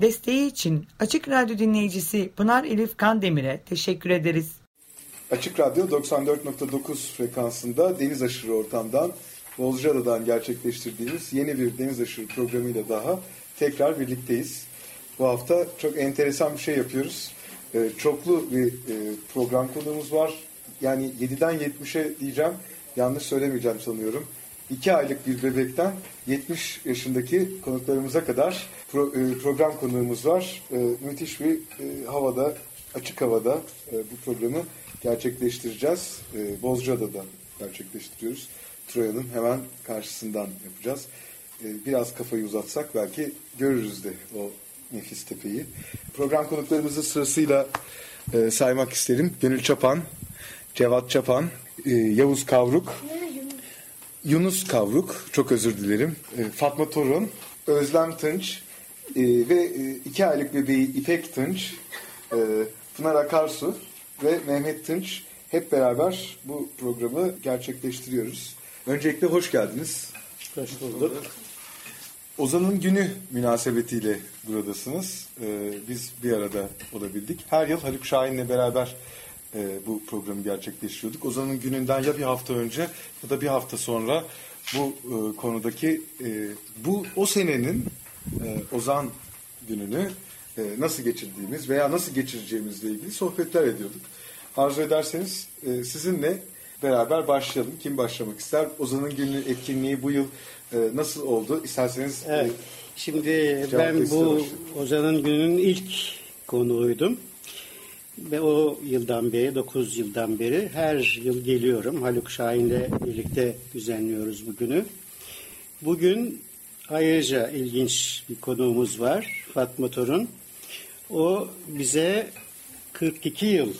Desteği için Açık Radyo dinleyicisi Pınar Elif Kandemir'e teşekkür ederiz. Açık Radyo 94.9 frekansında deniz aşırı ortamdan Bozcaada'dan gerçekleştirdiğimiz yeni bir deniz aşırı programıyla daha tekrar birlikteyiz. Bu hafta çok enteresan bir şey yapıyoruz. Ee, çoklu bir e, program konuğumuz var. Yani 7'den 70'e diyeceğim. Yanlış söylemeyeceğim sanıyorum. 2 aylık bir bebekten 70 yaşındaki konuklarımıza kadar pro, e, program konuğumuz var. E, müthiş bir e, havada, açık havada e, bu programı gerçekleştireceğiz. E, Bozcaada'da gerçekleştiriyoruz. Troya'nın hemen karşısından yapacağız. E, biraz kafayı uzatsak belki görürüz de o nefis tepeyi. Program konuklarımızı sırasıyla e, saymak isterim. Gönül Çapan, Cevat Çapan, e, Yavuz Kavruk, Yunus Kavruk, çok özür dilerim. E, Fatma Torun, Özlem Tınç e, ve e, iki aylık bebeği İpek Tınç, e, Pınar Akarsu ve Mehmet Tınç hep beraber bu programı gerçekleştiriyoruz. Öncelikle hoş geldiniz. Hoş bulduk. Ozan'ın günü münasebetiyle buradasınız. Ee, biz bir arada olabildik. Her yıl Haluk Şahin'le beraber e, bu programı gerçekleştiriyorduk. Ozan'ın gününden ya bir hafta önce ya da bir hafta sonra bu e, konudaki e, bu o senenin e, Ozan gününü e, nasıl geçirdiğimiz veya nasıl geçireceğimizle ilgili sohbetler ediyorduk. Arzu ederseniz e, sizinle beraber başlayalım. Kim başlamak ister? Ozan'ın günü etkinliği bu yıl e, nasıl oldu? İsterseniz e, Evet. Şimdi Cevap ben bu başlayalım. Ozan'ın gününün ilk konuğuydum. Ve o yıldan beri, 9 yıldan beri her yıl geliyorum. Haluk Şahin'le birlikte düzenliyoruz bu günü. Bugün ayrıca ilginç bir konuğumuz var. Fatma Torun. O bize 42 yıl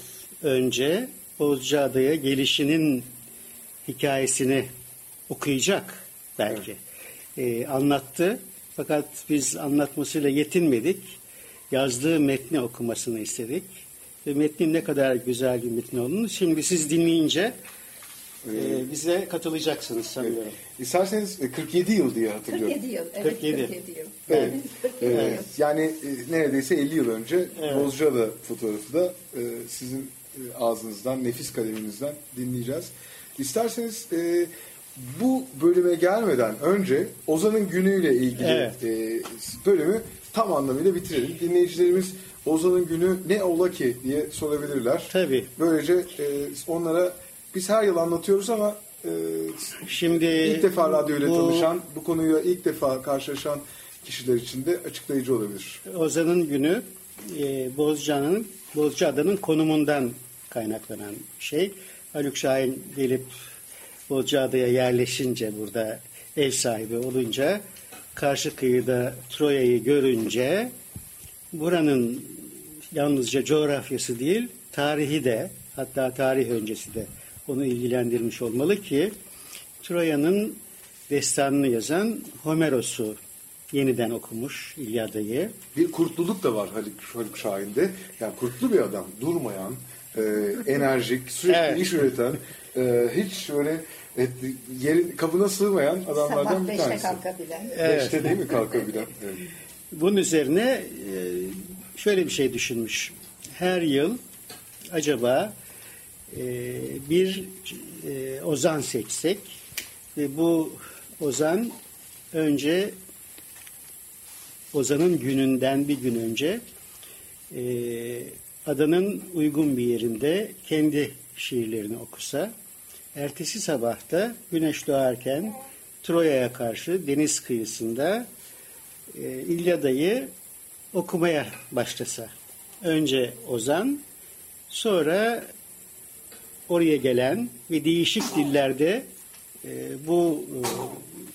önce Bozcaada'ya gelişinin hikayesini okuyacak belki. Ee, anlattı. Fakat biz anlatmasıyla yetinmedik. Yazdığı metni okumasını istedik. Ve metnin ne kadar güzel bir metin olduğunu şimdi siz dinleyince e, bize katılacaksınız sanıyorum. isterseniz e, 47 yıl diye hatırlıyorum. 47 yıl. Evet, 47. 47 yıl. Evet. 47 yıl. yani e, neredeyse 50 yıl önce Evet. Bozcaada fotoğrafı da e, sizin e, ağzınızdan, nefis kaleminizden dinleyeceğiz. İsterseniz e, bu bölüme gelmeden önce Ozan'ın günüyle ilgili Evet. e, bölümü tam anlamıyla bitirelim. Dinleyicilerimiz Ozan'ın günü ne ola ki diye sorabilirler. Tabii. Böylece e, onlara biz her yıl anlatıyoruz ama e, Şimdi ilk defa radyoyla bu- tanışan, bu konuyla ilk defa karşılaşan kişiler için de açıklayıcı olabilir. Ozan'ın günü e, Bozcaada'nın Bozcaada'nın konumundan kaynaklanan şey. Haluk Şahin gelip Bozcaada'ya yerleşince burada ev sahibi olunca karşı kıyıda Troya'yı görünce buranın yalnızca coğrafyası değil tarihi de hatta tarih öncesi de onu ilgilendirmiş olmalı ki Troya'nın destanını yazan Homeros'u yeniden okumuş İlyada'yı. Bir kurtluluk da var Haluk, Haluk Şahin'de. Yani kurtlu bir adam, durmayan, e, enerjik, sürekli Evet. iş üreten, e, hiç böyle e, yerin kabına sığmayan adamlardan Sabah bir 5'te tanesi. kalkabilen. Evet. Beşte değil mi kalkabilen? Evet. Bunun üzerine e, şöyle bir şey düşünmüş. Her yıl acaba e, bir e, ozan seçsek ve bu ozan önce ozanın gününden bir gün önce e, adanın uygun bir yerinde kendi şiirlerini okusa ertesi sabahta güneş doğarken Troya'ya karşı deniz kıyısında e, İlyada'yı okumaya başlasa. Önce Ozan, sonra oraya gelen ve değişik dillerde e, bu e,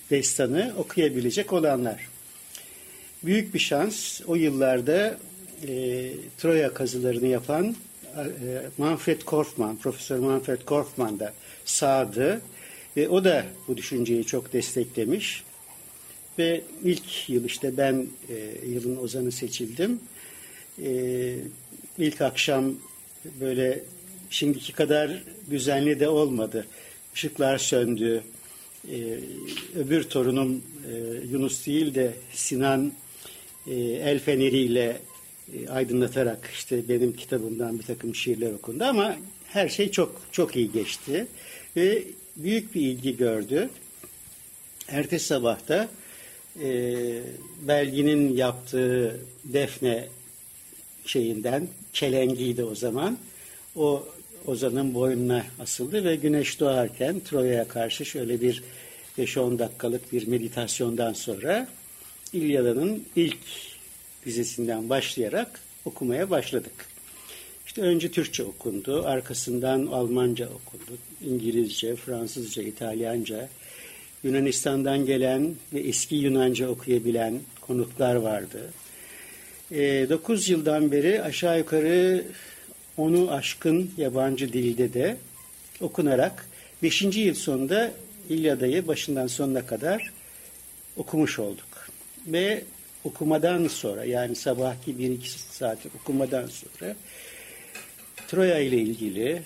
destanı okuyabilecek olanlar. Büyük bir şans o yıllarda e, Troya kazılarını yapan e, Manfred Korfman, Profesör Manfred Korfman da sağdı ve o da bu düşünceyi çok desteklemiş. Ve ilk yıl işte ben e, yılın ozanı seçildim. E, ilk akşam böyle şimdiki kadar düzenli de olmadı. Işıklar söndü. E, öbür torunum e, Yunus değil de Sinan e, el feneriyle e, aydınlatarak işte benim kitabımdan bir takım şiirler okundu ama her şey çok çok iyi geçti ve büyük bir ilgi gördü. Ertesi sabahta e, Belgin'in yaptığı defne şeyinden çelengiydi o zaman. O Ozan'ın boynuna asıldı ve güneş doğarken Troya'ya karşı şöyle bir 5-10 dakikalık bir meditasyondan sonra İlyada'nın ilk dizisinden başlayarak okumaya başladık. İşte önce Türkçe okundu, arkasından Almanca okundu, İngilizce, Fransızca, İtalyanca, Yunanistan'dan gelen ve eski Yunanca okuyabilen konuklar vardı. E, 9 yıldan beri aşağı yukarı onu aşkın yabancı dilde de okunarak 5. yıl sonunda İlyada'yı başından sonuna kadar okumuş olduk. Ve okumadan sonra yani sabahki 1-2 saat okumadan sonra Troya ile ilgili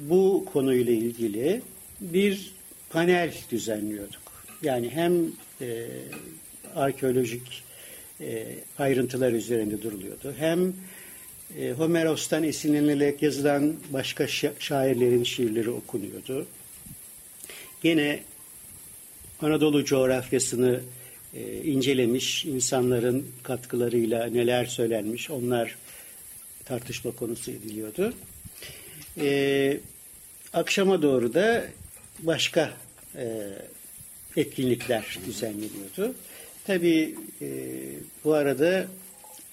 bu konuyla ilgili bir panel düzenliyorduk. Yani hem e, arkeolojik e, ayrıntılar üzerinde duruluyordu. Hem e, Homeros'tan esinlenilerek yazılan başka şairlerin şiirleri okunuyordu. Gene Anadolu coğrafyasını e, incelemiş, insanların katkılarıyla neler söylenmiş onlar tartışma konusu ediliyordu. E, akşama doğru da başka e, etkinlikler düzenleniyordu. Tabii e, bu arada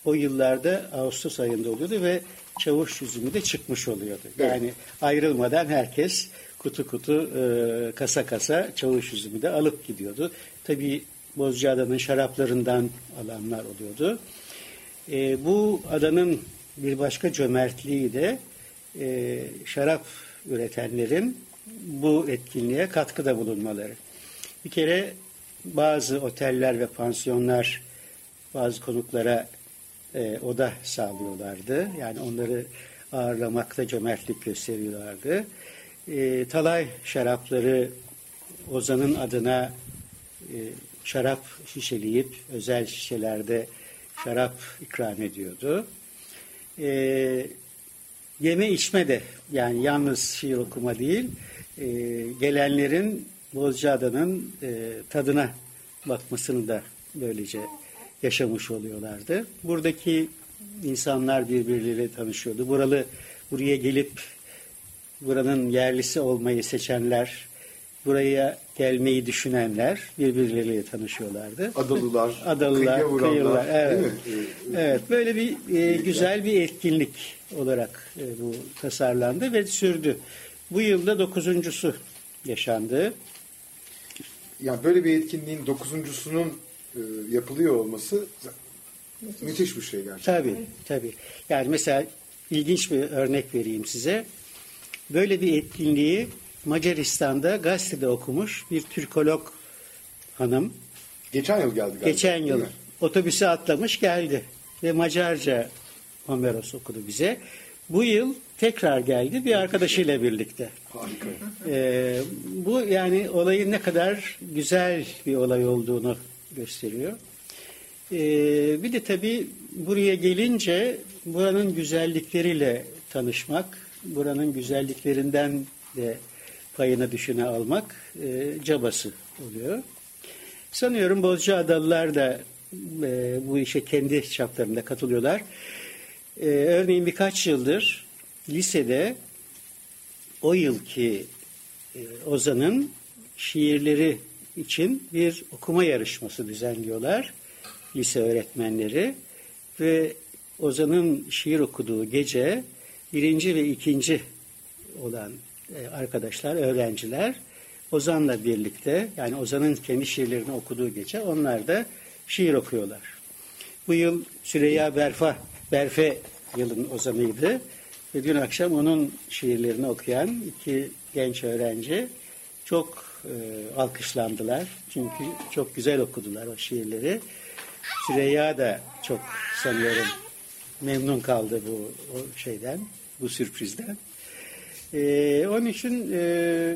o yıllarda Ağustos ayında oluyordu ve çavuş yüzümü de çıkmış oluyordu. Yani evet. ayrılmadan herkes kutu kutu e, kasa kasa çavuş yüzümü de alıp gidiyordu. Tabii Bozcaada'nın şaraplarından alanlar oluyordu. E, bu adanın bir başka cömertliği de e, şarap üretenlerin bu etkinliğe katkıda bulunmaları. Bir kere bazı oteller ve pansiyonlar bazı konuklara e, oda sağlıyorlardı. Yani onları ağırlamakta cömertlik gösteriyorlardı. E, talay şarapları Ozan'ın adına e, şarap şişeleyip özel şişelerde şarap ikram ediyordu. E, yeme içme de yani yalnız şiir okuma değil e, gelenlerin Bozcaada'nın e, tadına bakmasını da böylece yaşamış oluyorlardı. Buradaki insanlar birbirleriyle tanışıyordu. Buralı buraya gelip buranın yerlisi olmayı seçenler, buraya gelmeyi düşünenler birbirleriyle tanışıyorlardı. Adalılar, Adalılar, kıyıya kıyılar, evet. evet, böyle bir e, güzel bir etkinlik olarak e, bu tasarlandı ve sürdü. Bu yılda dokuzuncusu yaşandı. Yani böyle bir etkinliğin dokuzuncusunun e, yapılıyor olması müthiş bir şey gerçekten. Tabii, tabii. Yani mesela ilginç bir örnek vereyim size. Böyle bir etkinliği Macaristan'da gazetede okumuş bir Türkolog hanım. Geçen yıl geldi galiba. Geçen yıl. Otobüse atlamış geldi. Ve Macarca Homeros okudu bize. Bu yıl tekrar geldi bir arkadaşıyla birlikte. Harika. Ee, bu yani olayın ne kadar güzel bir olay olduğunu gösteriyor. Ee, bir de tabii buraya gelince buranın güzellikleriyle tanışmak, buranın güzelliklerinden de payına düşene almak e, cabası oluyor. Sanıyorum Bozcaadalılar da e, bu işe kendi çaplarında katılıyorlar. E, örneğin birkaç yıldır lisede o yılki e, Ozan'ın şiirleri için bir okuma yarışması düzenliyorlar lise öğretmenleri ve Ozan'ın şiir okuduğu gece birinci ve ikinci olan e, arkadaşlar, öğrenciler Ozan'la birlikte yani Ozan'ın kendi şiirlerini okuduğu gece onlar da şiir okuyorlar. Bu yıl Süreyya Berfa Berfe yılın ozanıydı. Ve dün akşam onun şiirlerini okuyan iki genç öğrenci çok e, alkışlandılar. Çünkü çok güzel okudular o şiirleri. Süreyya da çok sanıyorum memnun kaldı bu o şeyden, bu sürprizden. E, onun için e,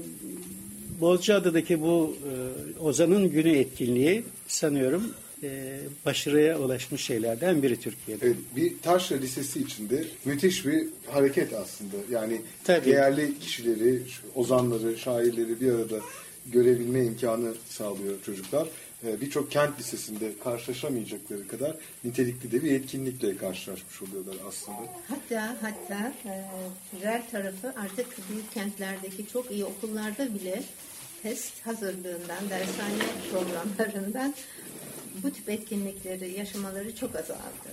Bozcaada'daki bu e, Ozan'ın Günü etkinliği sanıyorum e, başarıya ulaşmış şeylerden biri Türkiye'de. Evet, bir Taşra Lisesi içinde müthiş bir hareket aslında. Yani Tabii. değerli kişileri, ozanları, şairleri bir arada görebilme imkanı sağlıyor çocuklar. Ee, Birçok kent lisesinde karşılaşamayacakları kadar nitelikli de bir etkinlikle karşılaşmış oluyorlar aslında. Hatta hatta e, güzel tarafı artık büyük kentlerdeki çok iyi okullarda bile test hazırlığından, dershane programlarından bu tip etkinlikleri yaşamaları çok azaldı.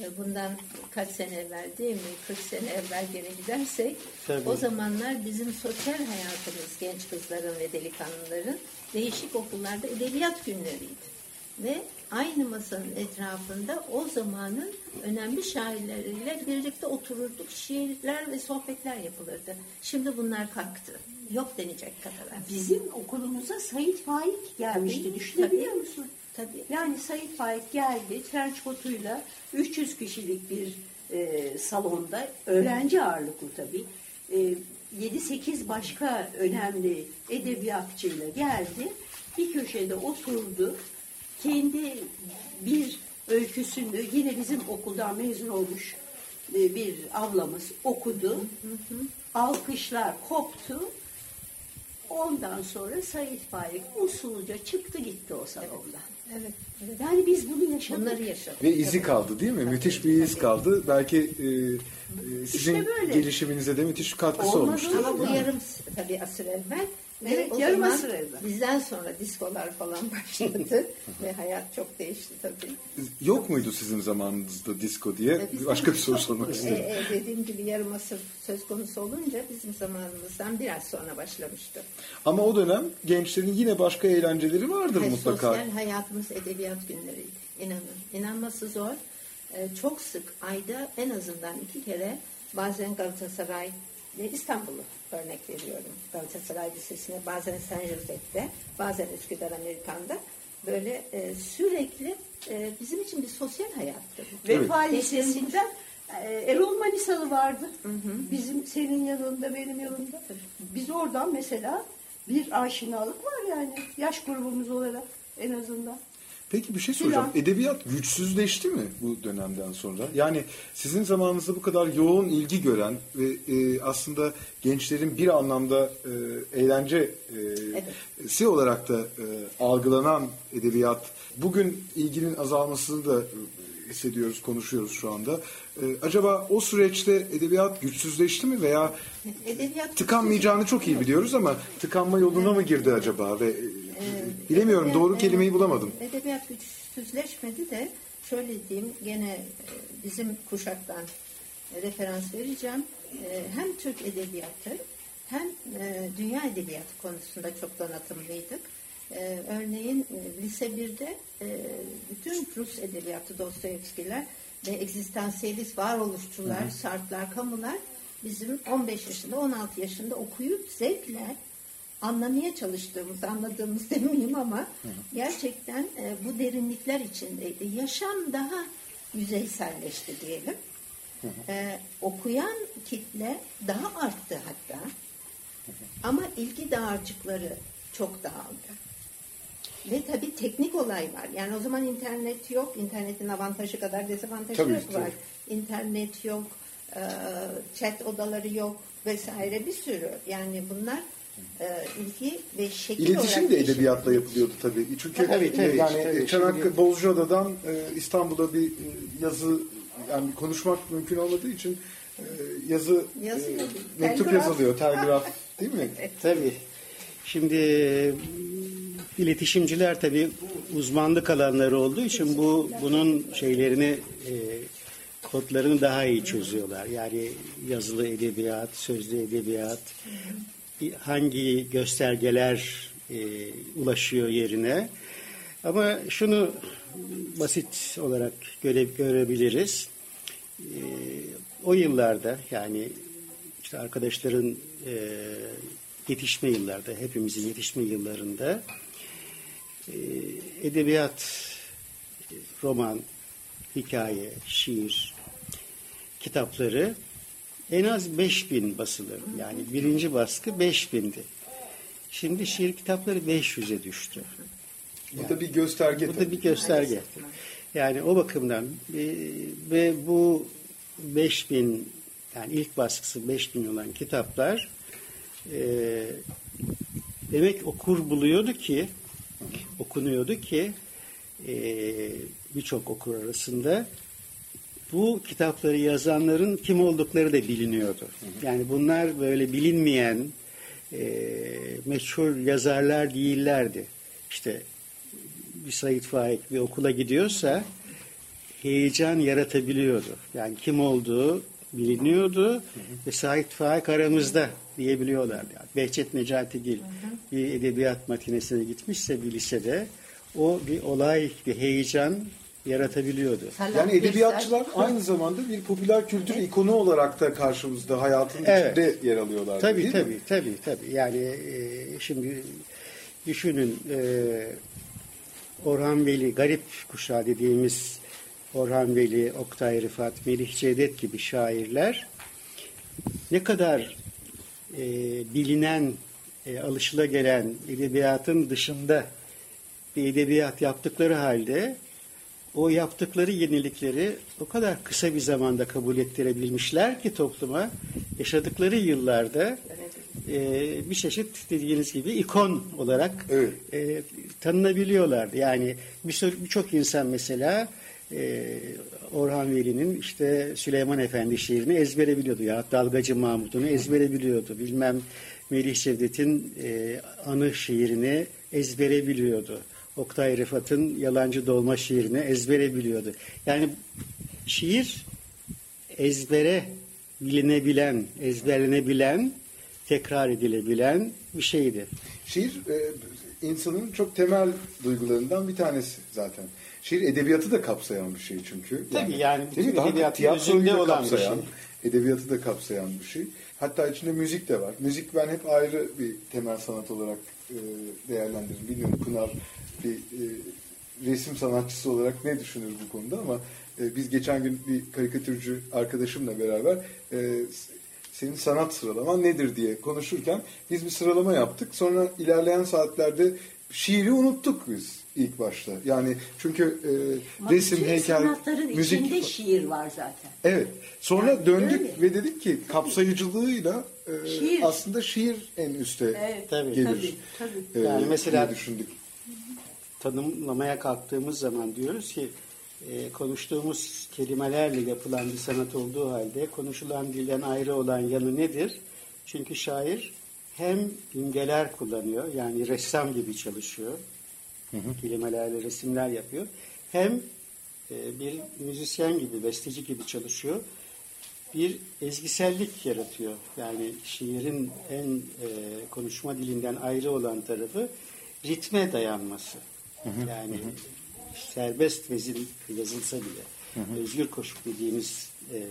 E, Bundan kaç sene evvel değil mi? 40 sene evvel geri gidersek Tabii. o zamanlar bizim sosyal hayatımız genç kızların ve delikanlıların değişik okullarda edebiyat günleriydi. Ve aynı masanın etrafında o zamanın önemli şairleriyle birlikte otururduk. Şiirler ve sohbetler yapılırdı. Şimdi bunlar kalktı. Yok denecek kadar. Bizim okulumuza Sait Faik gelmişti. Tabii, Düşünebiliyor tabii. musun? Tabii. Yani Sait Faik geldi trench coatuyla 300 kişilik bir e, salonda öğrenci ağırlıklı tabii. E, 7-8 başka önemli edebiyatçıyla geldi. Bir köşede oturdu. Kendi bir öyküsünü yine bizim okuldan mezun olmuş e, bir ablamız okudu. Alkışlar koptu. Ondan sonra Sait Faik usulca çıktı gitti o salondan. Evet. Evet. Yani biz bunu yaşadık. Bunları yaşadık. Ve izi kaldı değil mi? Müthiş bir iz kaldı. Belki e, e, sizin İşte böyle. gelişiminize de müthiş katkısı Olmaz olmuştur. Ama bu yarım tabii asır evvel. Ve Evet, o yarım asır evvel. Bizden sonra diskolar falan başladı ve hayat çok değişti tabii. Yok muydu sizin zamanınızda disco diye? E, Başka bir soru sormak E, isterim. e, dediğim gibi yarım asır söz konusu olunca bizim zamanımızdan biraz sonra başlamıştı. Ama o dönem gençlerin yine başka eğlenceleri vardır Ve mutlaka. Sosyal hayatımız edebiyat günleriydi. İnanın. İnanması zor. Ee, çok sık ayda en azından iki kere bazen Galatasaray ve İstanbul'u örnek veriyorum. Galatasaray Lisesi'ne bazen San Jose'de bazen Üsküdar Amerikan'da böyle e, sürekli e, bizim için bir sosyal hayattı. Vefa Evet. Lisesi'nde e, Erol Manisalı vardı. Bizim senin yanında benim yanımda. Biz oradan mesela bir aşinalık var yani yaş grubumuz olarak en azından. Peki bir şey soracağım. Filan. Edebiyat güçsüzleşti mi bu dönemden sonra? Yani sizin zamanınızda bu kadar yoğun ilgi gören ve e, aslında gençlerin bir anlamda e, eğlence e, si olarak da e, algılanan edebiyat bugün ilginin azalmasını da e, hissediyoruz, konuşuyoruz şu anda. E, acaba o süreçte edebiyat güçsüzleşti mi veya Edebiyat tıkanmayacağını çok iyi biliyoruz ama tıkanma yoluna mı girdi acaba ve e, bilemiyorum Edebiyat- doğru kelimeyi bulamadım. Edebiyat güçsüzleşmedi de şöyle diyeyim gene e, bizim kuşaktan referans vereceğim. E, Hem Türk edebiyatı hem e, dünya edebiyatı konusunda çok donatımlıydık. Örneğin lise 1'de e, bütün Rus edebiyatı Dostoyevskiler ve egzistansiyelist varoluşçular, Sartlar, Kamular bizim 15 yaşında, 16 yaşında okuyup zevkle anlamaya çalıştığımız, anladığımız demeyeyim ama gerçekten e, bu derinlikler içindeydi. Yaşam daha yüzeyselleşti diyelim. E, okuyan kitle daha arttı hatta. Ama ilgi dağarcıkları çok dağıldı. Ve tabii teknik olay var. Yani o zaman internet yok. İnternetin avantajı kadar dezavantajı Tabii, yok tabii. var. İnternet yok, e, chat odaları yok vesaire bir sürü. Yani bunlar e, ilgi ve şekil İletişim olarak de edebiyatla yapılıyordu tabii. Çünkü Tabii, tabii, e, yani tabii. Çanakkale Şimdi- Bozcaada'dan e, İstanbul'a bir e, yazı yani konuşmak mümkün olmadığı için e, yazı, Yazıyor. e, mektup Telgraf. yazılıyor, telgraf değil mi? Tabii. Şimdi e, iletişimciler tabii uzmanlık alanları olduğu için bu bunun şeylerini e, kodlarını daha iyi çözüyorlar. Yani yazılı edebiyat, sözlü edebiyat, hangi göstergeler e, ulaşıyor yerine. Ama şunu basit olarak göre, görebiliriz. E, o yıllarda yani işte arkadaşların e, yetişme yıllarda, hepimizin yetişme yıllarında e, edebiyat, roman, hikaye, şiir kitapları en az 5000 basılır. Yani birinci baskı 5000'di. Şimdi şiir kitapları 500'e düştü. Bu da bir gösterge Bu da bir gösterge. Yani o bakımdan e, ve bu 5000 yani ilk baskısı 5000 olan kitaplar e, demek okur buluyordu ki okunuyordu ki e, birçok okur arasında bu kitapları yazanların kim oldukları da biliniyordu. Yani bunlar böyle bilinmeyen e, meşhur yazarlar değillerdi. İşte bir Said Faik bir okula gidiyorsa heyecan yaratabiliyordu. Yani kim olduğu biliniyordu ve Said Faik aramızda diyebiliyorlardı. Yani Behçet Necatigil bir edebiyat matinesine gitmişse bir lisede o bir olay, bir heyecan yaratabiliyordu. Yani edebiyatçılar aynı zamanda bir popüler kültür ikonu olarak da karşımızda hayatın Evet. içinde yer alıyorlar. Tabii değil tabii mi? tabii tabii. Yani e, şimdi düşünün e, Orhan Veli, garip kuşağı dediğimiz Orhan Veli, Oktay Rıfat, Melih Cevdet gibi şairler ne kadar e, bilinen, e, alışılagelen edebiyatın dışında bir edebiyat yaptıkları halde o yaptıkları yenilikleri o kadar kısa bir zamanda kabul ettirebilmişler ki topluma yaşadıkları yıllarda e, bir çeşit dediğiniz gibi ikon olarak Evet. e, tanınabiliyorlardı. Yani bir birçok insan mesela e, Orhan Veli'nin işte Süleyman Efendi şiirini ezbere biliyordu ya Dalgacı Mahmut'unu ezbere biliyordu. Bilmem Melih Cevdet'in e, anı şiirini ezbere biliyordu. Oktay Rıfat'ın Yalancı Dolma şiirini ezbere biliyordu. Yani şiir ezbere bilinebilen, ezberlenebilen, tekrar edilebilen bir şeydi. Şiir e, insanın çok temel duygularından bir tanesi zaten. Şiir edebiyatı da kapsayan bir şey çünkü. Tabii yani bütün Daha tiyatroyu da kapsayan, şey. edebiyatı da kapsayan bir şey. Hatta içinde müzik de var. Müzik ben hep ayrı bir temel sanat olarak e, değerlendiririm. Bilmiyorum Pınar bir e, resim sanatçısı olarak ne düşünür bu konuda ama e, biz geçen gün bir karikatürcü arkadaşımla beraber e, senin sanat sıralaman nedir diye konuşurken biz bir sıralama yaptık. Sonra ilerleyen saatlerde şiiri unuttuk biz ilk başta. Yani çünkü e, Ama resim, heykel, sanatların müzik içinde şiir var zaten. Evet. Sonra Yani döndük öyle. ve dedik ki kapsayıcılığıyla e, Şiir. aslında şiir en üste Evet, Tabii. gelir. tabii, tabii. e, Yani mesela- düşündük. Tanımlamaya kalktığımız zaman diyoruz ki e, konuştuğumuz kelimelerle yapılan bir sanat olduğu halde konuşulan dilden ayrı olan yanı nedir? Çünkü şair hem imgeler kullanıyor yani ressam gibi çalışıyor. Kelimelerle resimler yapıyor. Hem e, bir müzisyen gibi, besteci gibi çalışıyor. Bir ezgisellik yaratıyor. Yani şiirin en e, konuşma dilinden ayrı olan tarafı ritme dayanması. Yani serbest vezin yazılsa bile, özgür koşuk dediğimiz e,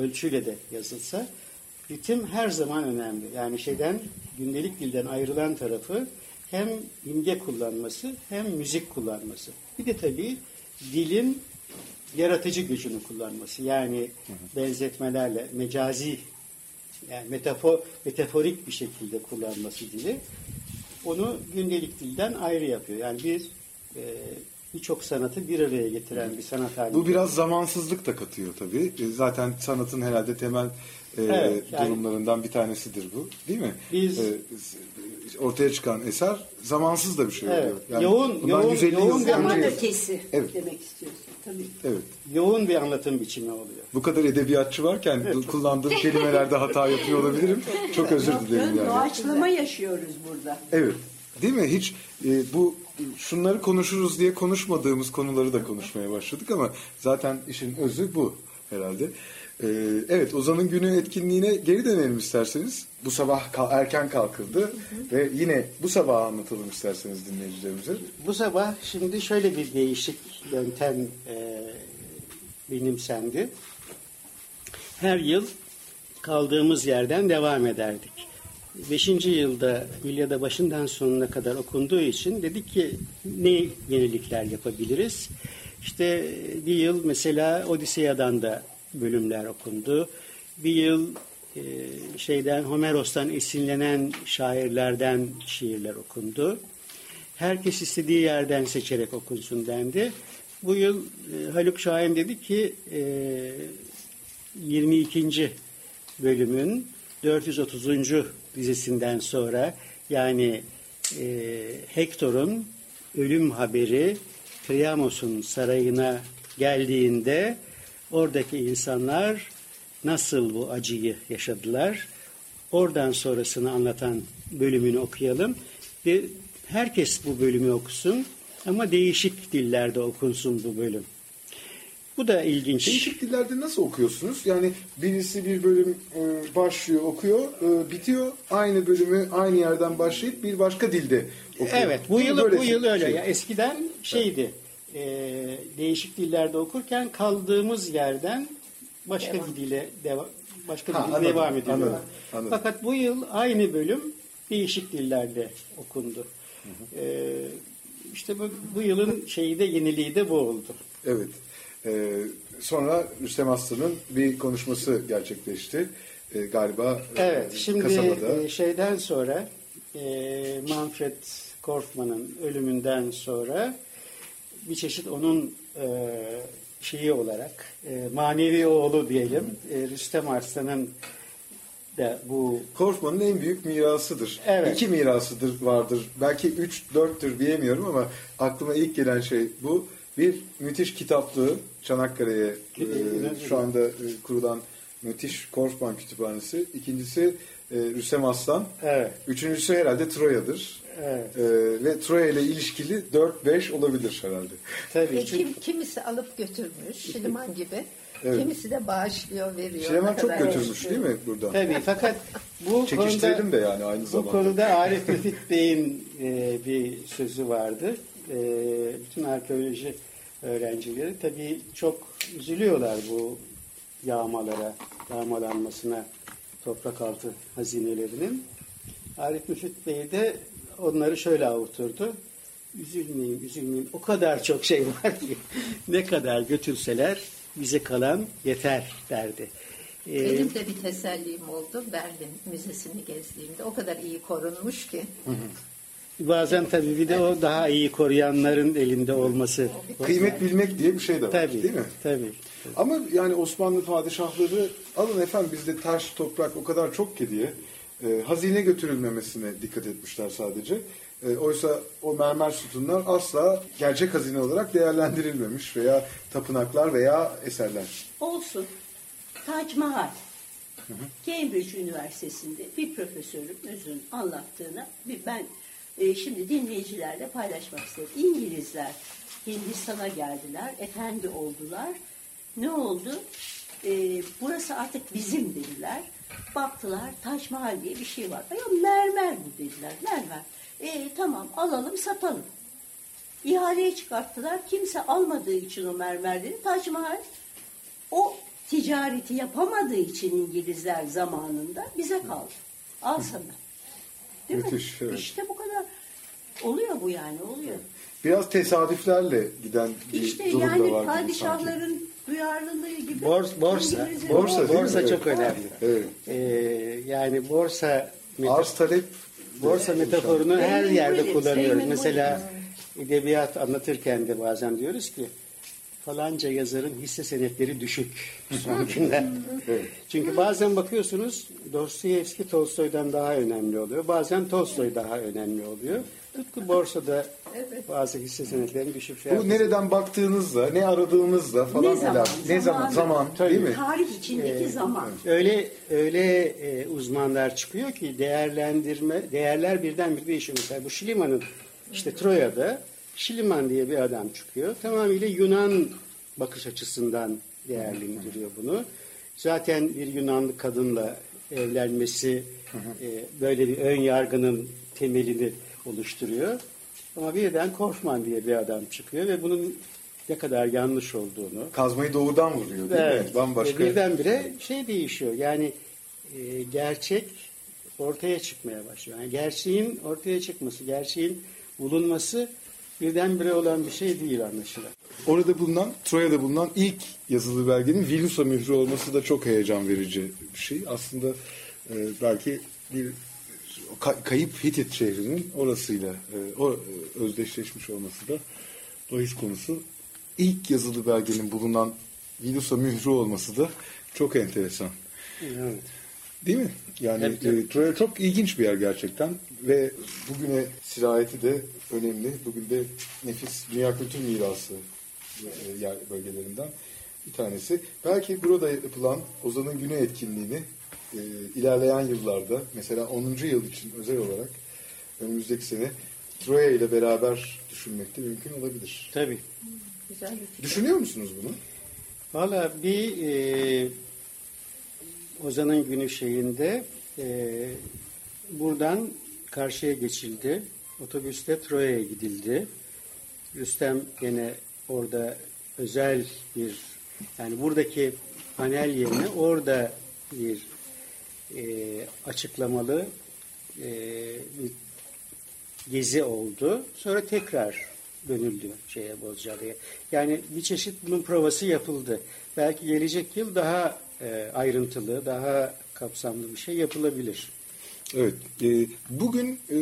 ölçüyle de yazılsa, ritim her zaman önemli. Yani şeyden, gündelik dilden ayrılan tarafı hem imge kullanması hem müzik kullanması. Bir de tabii dilin yaratıcı gücünü kullanması. Yani benzetmelerle, mecazi, yani metafor, metaforik bir şekilde kullanması dili onu gündelik dilden ayrı yapıyor. Yani bir e, birçok sanatı bir araya getiren bir sanat haline. Bu biraz zamansızlık da katıyor tabii. E, Zaten sanatın herhalde temel e, Evet, yani- durumlarından bir tanesidir bu. Değil mi? Biz- E, ortaya çıkan eser zamansız da bir şey Evet. oluyor. Yani Yoğun- yoğun- 150 yoğun bir Zaman önce- ötesi Evet. demek istiyorsun. Tabii. Evet. yoğun bir anlatım biçimi oluyor. Bu kadar edebiyatçı varken du- kullandığım kelimelerde hata yapıyor olabilirim. Çok özür dilerim yani. Doğaçlama yaşıyoruz burada. Evet. Değil mi? Hiç e, bu şunları konuşuruz diye konuşmadığımız konuları da konuşmaya başladık ama zaten işin özü bu herhalde. E, evet Ozan'ın günü etkinliğine geri dönelim isterseniz. Bu sabah erken kalkıldı ve yine bu sabah anlatalım isterseniz dinleyicilerimize. Bu sabah şimdi şöyle bir değişik yöntem e, benimsendi. her yıl kaldığımız yerden devam ederdik. Beşinci yılda İlyada başından sonuna kadar okunduğu için dedik ki ne yenilikler yapabiliriz? İşte bir yıl mesela Odiseya'dan da bölümler okundu. Bir yıl e, şeyden Homeros'tan esinlenen şairlerden şiirler okundu. Herkes istediği yerden seçerek okunsun dendi. Bu yıl e, Haluk Şahin dedi ki e, 22. bölümün 430. dizisinden sonra yani e, Hektor'un ölüm haberi Priamos'un sarayına geldiğinde oradaki insanlar nasıl bu acıyı yaşadılar? Oradan sonrasını anlatan bölümünü okuyalım. Ve herkes bu bölümü okusun ama değişik dillerde okunsun bu bölüm. Bu da ilginç. Değişik dillerde nasıl okuyorsunuz? Yani birisi bir bölüm e, başlıyor, okuyor, e, bitiyor. Aynı bölümü aynı yerden başlayıp bir başka dilde okuyor. Evet, bu Değil yıl bu yıl öyle. şey. Ya eskiden şeydi. E, değişik dillerde okurken kaldığımız yerden başka bir dile devam başka bir Ha, dile anladım, devam ediyor. anladım, anladım. Fakat bu yıl aynı bölüm değişik dillerde okundu. E, işte bu, bu yılın şeyi de yeniliği de bu oldu. Evet. E, sonra Rüstem Aslan'ın bir konuşması gerçekleşti. E, galiba e, Evet, şimdi kasabada. e, şeyden sonra e, Manfred Korfman'ın ölümünden sonra bir çeşit onun e, şeyi olarak e, manevi oğlu diyelim e, Rüstem Arslan'ın da bu Korkman'ın en büyük mirasıdır. Evet. İki mirasıdır vardır. Belki üç, dörttür diyemiyorum ama aklıma ilk gelen şey bu. Bir müthiş kitaplığı Çanakkale'ye e, şu anda e, kurulan müthiş Korkman Kütüphanesi. İkincisi e, Rüstem Aslan. Evet. Üçüncüsü herhalde Troya'dır. Evet. E, ve Troya ile ilişkili 4-5 olabilir herhalde. tabii çünkü kim, kimisi alıp götürmüş Şiliman gibi. Evet. Kimisi de bağışlıyor, veriyor. Şileman Ne çok götürmüş değil mi buradan? tabii fakat bu konuda de yani aynı Bu zamanda. konuda Arif Müfit Bey'in e, bir sözü vardı. E, bütün arkeoloji öğrencileri tabii çok üzülüyorlar bu yağmalara, yağmalanmasına toprak altı hazinelerinin. Arif Müfit Bey de onları şöyle avuturdu. Üzülmeyin, üzülmeyin. O kadar çok şey var ki ne kadar götürseler bize kalan yeter derdi. E, Benim de bir tesellim oldu Berlin Müzesi'ni gezdiğimde. O kadar iyi korunmuş ki. Bazen tabii bir de o daha iyi koruyanların elinde olması. Kıymet bilmek diye bir şey de var Tabii, değil mi? tabii. Ama yani Osmanlı padişahları alın efendim bizde taş, toprak o kadar çok ki diye e, hazine götürülmemesine dikkat etmişler sadece. E, oysa o mermer sütunlar asla gerçek hazine olarak değerlendirilmemiş veya tapınaklar veya eserler. Olsun. Tac Mahal. Cambridge Üniversitesi'nde bir profesörümüzün anlattığını bir ben e, şimdi dinleyicilerle paylaşmak istedim. İngilizler Hindistan'a geldiler, efendi oldular. Ne oldu? E, burası artık bizim dediler. Baktılar Tac Mahal diye bir şey var. Ya mermer bu dediler, mermer. E, tamam alalım satalım. İhaleye çıkarttılar. Kimse almadığı için o mermerleri Tac Mahal o ticareti yapamadığı için İngilizler zamanında bize kaldı. Al sana. Değil Müthiş, mi? evet. İşte bu kadar. Oluyor bu yani oluyor. Biraz tesadüflerle giden bir İşte durum da yani var gibi sanki. padişahların duyarlılığı gibi. Bors- borsa, İngilizlerin- Borsa değil mi? borsa Evet. çok önemli. Evet. Ee, yani borsa Arz talep borsa metaforunu her yerde Williams, kullanıyoruz. Raymond Mesela edebiyat anlatırken de bazen diyoruz ki falanca yazarın hisse senetleri düşük son günler. Çünkü bazen bakıyorsunuz Dostoyevski Tolstoy'dan daha önemli oluyor. Bazen Tolstoy daha önemli oluyor. Tıpkı borsada bazı hisse senetlerin düşük şey bu nereden baktığınızla, ne aradığınızla falan Ne zaman? Ne zaman? Zaman değil mi? Tarih içindeki zaman. Öyle öyle e, uzmanlar çıkıyor ki değerlendirme değerler birden bir değişiyor. Mesela bu Şiliman'ın işte Troya'da Şiliman diye bir adam çıkıyor. Tamamıyla Yunan bakış açısından değerlendiriyor bunu. Zaten bir Yunanlı kadınla evlenmesi e, böyle bir ön yargının temelini oluşturuyor. Ama birden Korfman diye bir adam çıkıyor ve bunun ne kadar yanlış olduğunu. Kazmayı doğudan vuruyor değil mi? Bambaşka. Ve Birdenbire şey değişiyor. Yani e, gerçek ortaya çıkmaya başlıyor. Yani gerçeğin ortaya çıkması, gerçeğin bulunması birdenbire olan bir şey değil anlaşılan. Orada bulunan, Troya'da bulunan ilk yazılı belgenin Vilusa mührü olması da çok heyecan verici bir şey. Aslında e, belki bir ka- kayıp Hitit şehrinin orasıyla e, o e, özdeşleşmiş olması da bahis konusu. İlk yazılı belgenin bulunan Vilusa mührü olması da çok enteresan. Evet. Değil mi? Yani Evet, evet. e, Troya çok ilginç bir yer gerçekten ve bugüne sirayeti de önemli. Bugün de nefis dünya kültür mirası e, yer bölgelerinden bir tanesi. Belki burada yapılan Ozan'ın Güney etkinliğini e, ilerleyen yıllarda mesela 10. yıl için özel olarak önümüzdeki sene Troya ile beraber düşünmek de mümkün olabilir. Tabii. Güzel bir fikir. Düşünüyor musunuz bunu? Valla bir e, Ozan'ın günü şeyinde e, buradan karşıya geçildi. Otobüste Troya'ya gidildi. Rüstem gene orada özel bir yani buradaki panel yerine orada bir e, açıklamalı e, bir gezi oldu. Sonra tekrar dönüldü şeye Bozcaada'ya. Yani bir çeşit bunun provası yapıldı. Belki gelecek yıl daha e, ayrıntılı, daha kapsamlı bir şey yapılabilir. Evet. e, bugün e,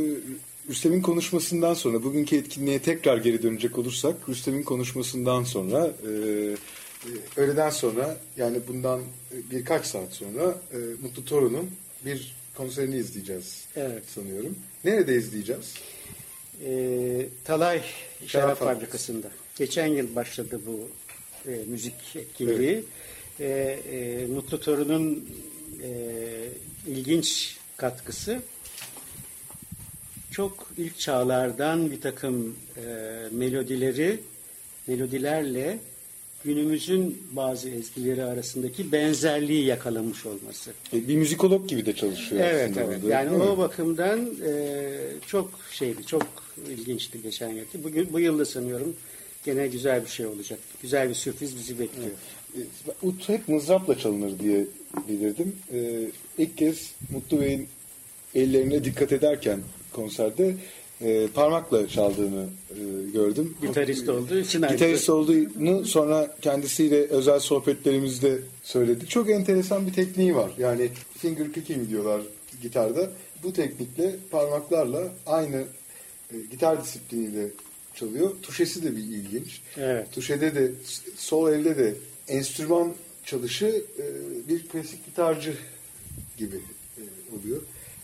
Rüstem'in konuşmasından sonra, bugünkü etkinliğe tekrar geri dönecek olursak, Rüstem'in konuşmasından sonra, e, öğleden sonra, yani bundan e, birkaç saat sonra e, Mutlu Torun'un bir konserini izleyeceğiz Evet. sanıyorum. Nerede izleyeceğiz? E, Talay Şarap Şarap Fabrikası. Fabrikası'nda. Geçen yıl başladı bu e, müzik etkinliği. E, e, Mutlu Torun'un e, ilginç katkısı çok ilk çağlardan bir takım e, melodileri, melodilerle günümüzün bazı ezgileri arasındaki benzerliği yakalamış olması. E, bir müzikolog gibi de çalışıyor Evet aslında evet. orada, Yani mi? o bakımdan e, çok şeydi, çok ilginçti geçen yılki. Bugün bu yılda sanıyorum gene güzel bir şey olacak. Güzel bir sürpriz bizi bekliyor. E, Ut hep mızrapla çalınır diye bilirdim. E, ilk kez Mutlu Bey'in ellerine dikkat ederken konserde e, parmakla çaldığını e, gördüm. Gitarist olduğu için Gitarist ayrıca- olduğunu sonra kendisiyle özel sohbetlerimizde söyledi. Çok enteresan bir tekniği var. Yani finger picking diyorlar gitarda. Bu teknikle parmaklarla aynı e, gitar disipliniyle çalıyor. Tuşesi de bir ilginç. Evet. Tuşede de sol elde de enstrüman çalışı e, bir klasik gitarcı gibi e, oluyor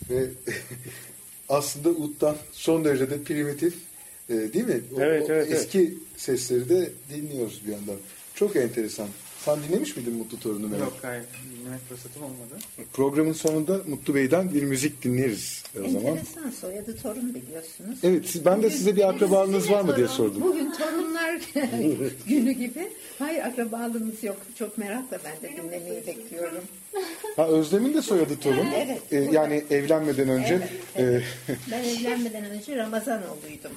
ve aslında uttan son derece de primitif e, değil mi? O- Evet, o evet, evet. eski sesleri de dinliyoruz bir yandan. Çok enteresan. Sen dinlemiş miydin Mutlu Torun'u Mehmet? Yok hayır. Dinlemek fırsatım olmadı. Programın sonunda Mutlu Bey'den bir müzik dinleriz o zaman. Enteresan soyadı torun biliyorsunuz. Evet, siz- ben de size bir akrabalığınız var mı diye sordum. Bugün torunlar günü gibi. Hayır akrabalığımız yok. Çok merakla ben de dinlemeyi bekliyorum. Ha, Özlem'in de soyadı Torun. Evet. E, yani evlenmeden önce Evet, e, Ben evlenmeden önce Ramazanoğlu'ydum.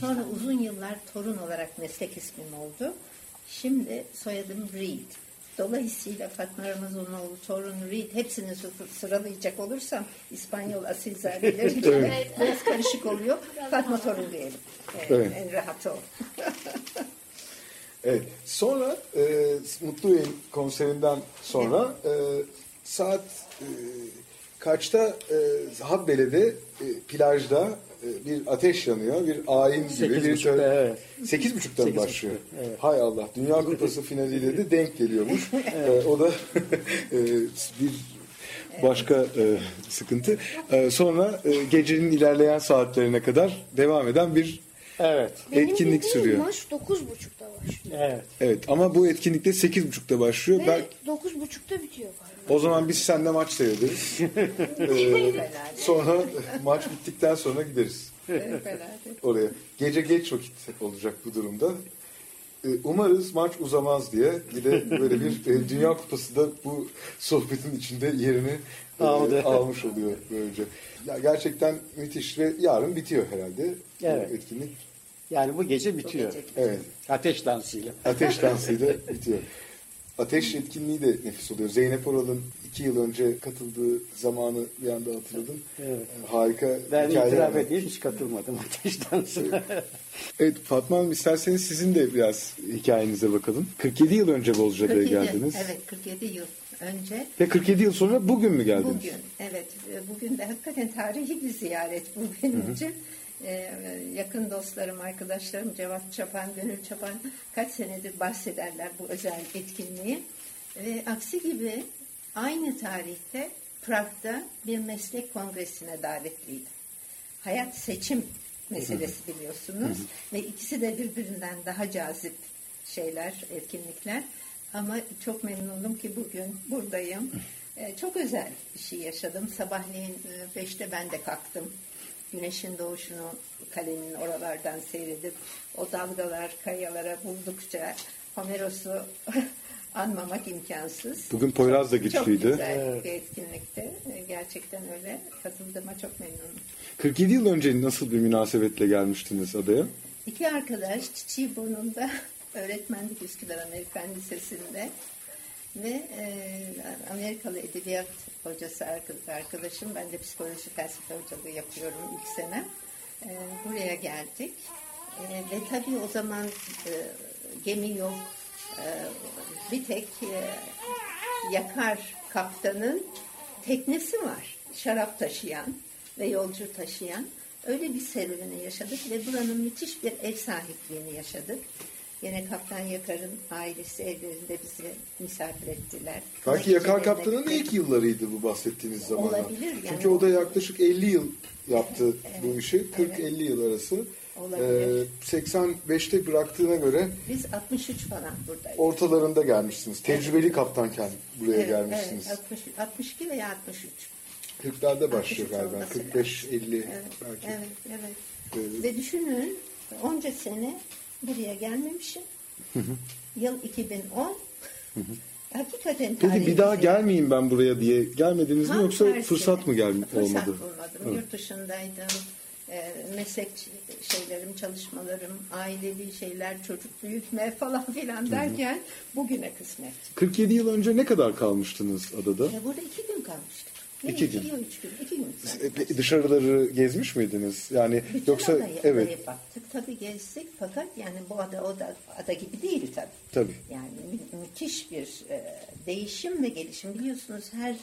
Sonra uzun yıllar torun olarak meslek ismim oldu. Şimdi soyadım Reed. Dolayısıyla Fatma Ramazanoğlu, torun Reed hepsini sı- sıralayacak olursam İspanyol asilzadeleri evet. biraz karışık oluyor. Fatma torun diyelim. Evet, Evet. En rahat o. Evet. Sonra e, Mutlu konserinden sonra e, saat e, kaçta e, Habbele'de e, plajda bir ateş yanıyor. Bir ayin gibi. Sekiz bir buçukta, evet. Sekiz buçukta mı Sekiz başlıyor? buçukta, evet. Hay Allah. Dünya Kupası finaliyle de denk geliyormuş. E, o da e, bir başka e, sıkıntı. E, sonra e, gecenin ilerleyen saatlerine kadar devam eden bir Evet. etkinlik sürüyor. maç 9.30'da başlıyor. Evet. Evet ama bu etkinlikte 8.30'da başlıyor. Ve Ben, 9.30'da bitiyor galiba. O zaman biz seninle maç seyrederiz. Ee, sonra maç bittikten sonra gideriz oraya. Gece geç vakit olacak bu durumda. Ee, Umarız maç uzamaz diye bir de böyle bir e, Dünya Kupası da bu sohbetin içinde yerini e, almış oluyor böylece. Ya gerçekten müthiş ve yarın bitiyor herhalde Evet. etkinlik. Yani bu gece bitiyor. gece Evet. Ateş dansıyla. Ateş dansıyla bitiyor. Ateş etkinliği de nefis oluyor. Zeynep Oral'ın iki yıl önce katıldığı zamanı bir anda hatırladım. Evet. Ee, Harika Ben hikayeler itiraf edeyim hiç katılmadım ateş dansına. Evet Fatma Hanım isterseniz sizin de biraz hikayenize bakalım. 47 yıl önce Bozcaada'ya 47, geldiniz. Evet 47 yıl önce. Ve 47 yıl sonra bugün mü geldiniz? Bugün evet bugün de hakikaten tarihi bir ziyaret bu benim için. Ee, yakın dostlarım, arkadaşlarım Cevat Çapan, Gönül Çapan kaç senedir bahsederler bu özel etkinliği. Ve aksi gibi aynı tarihte Prag'da bir meslek kongresine davetliydim. Hayat seçim meselesi biliyorsunuz ve ikisi de birbirinden daha cazip şeyler, etkinlikler. Ama çok memnunum ki bugün buradayım. Ee, çok özel bir şey yaşadım. Sabahleyin e, beşte ben de kalktım. Güneşin doğuşunu kalenin oralardan seyredip o dalgalar kayalara buldukça Homeros'u anmamak imkansız. Bugün Poyraz da güçlüydü. Çok güzel bir etkinlikte. Gerçekten öyle. Katıldığıma çok memnunum. 47 yıl önce nasıl bir münasebetle gelmiştiniz adaya? İki arkadaş Çiçeği Burnu'nda öğretmenlik Üsküdar Amerikan Lisesi'nde ve e, Amerikalı edebiyat hocası arka- arkadaşım. Ben de psikoloji felsefe hocalığı yapıyorum ilk sene. E, buraya geldik. E, ve tabii o zaman e, gemi yok. E, bir tek e, yakar kaptanın teknesi var. Şarap taşıyan ve yolcu taşıyan. Öyle bir serüveni yaşadık ve buranın müthiş bir ev sahipliğini yaşadık. Yine Kaptan Yakar'ın ailesi evlerinde bizi misafir ettiler. Belki Yakar Kaptan'ın ilk yıllarıydı bu bahsettiğiniz zamanlar. Olabilir yani. Çünkü o da yaklaşık 50 yıl yaptı bu işi. evet. 40-50 yıl arası. Olabilir. Ee, 85'te bıraktığına göre Biz 63 falan buradayız. ortalarında gelmişsiniz. Tecrübeli kaptanken buraya Evet, gelmişsiniz. Evet, 60, 62 veya 63. 40'larda başlıyor 63 galiba. olması 45-50 Evet, belki. evet, evet. Evet. Ve düşünün onca sene buraya gelmemişim. Yıl 2010. Hakikaten Peki bir daha tarihimizi- gelmeyeyim ben buraya diye gelmediniz mi Tam yoksa tersi. fırsat mı gel Fırsat olmadı? bulmadım. Evet. Yurt dışındaydım. E, meslek şeylerim, çalışmalarım, ailevi şeyler, çocuk büyütme falan filan derken bugüne kısmet. 47 yıl önce ne kadar kalmıştınız adada? E, burada iki gün kalmıştık. Ya İki iki gün. üç gün. İki gün. E, pe- Dışarıları gezmiş miydiniz? Yani Bütün yoksa adayı, evet adaya baktık. Tabii gezdik fakat yani bu ada o da ada gibi değil tabii. tabii. Yani mü- müthiş bir e, değişim ve gelişim. Biliyorsunuz her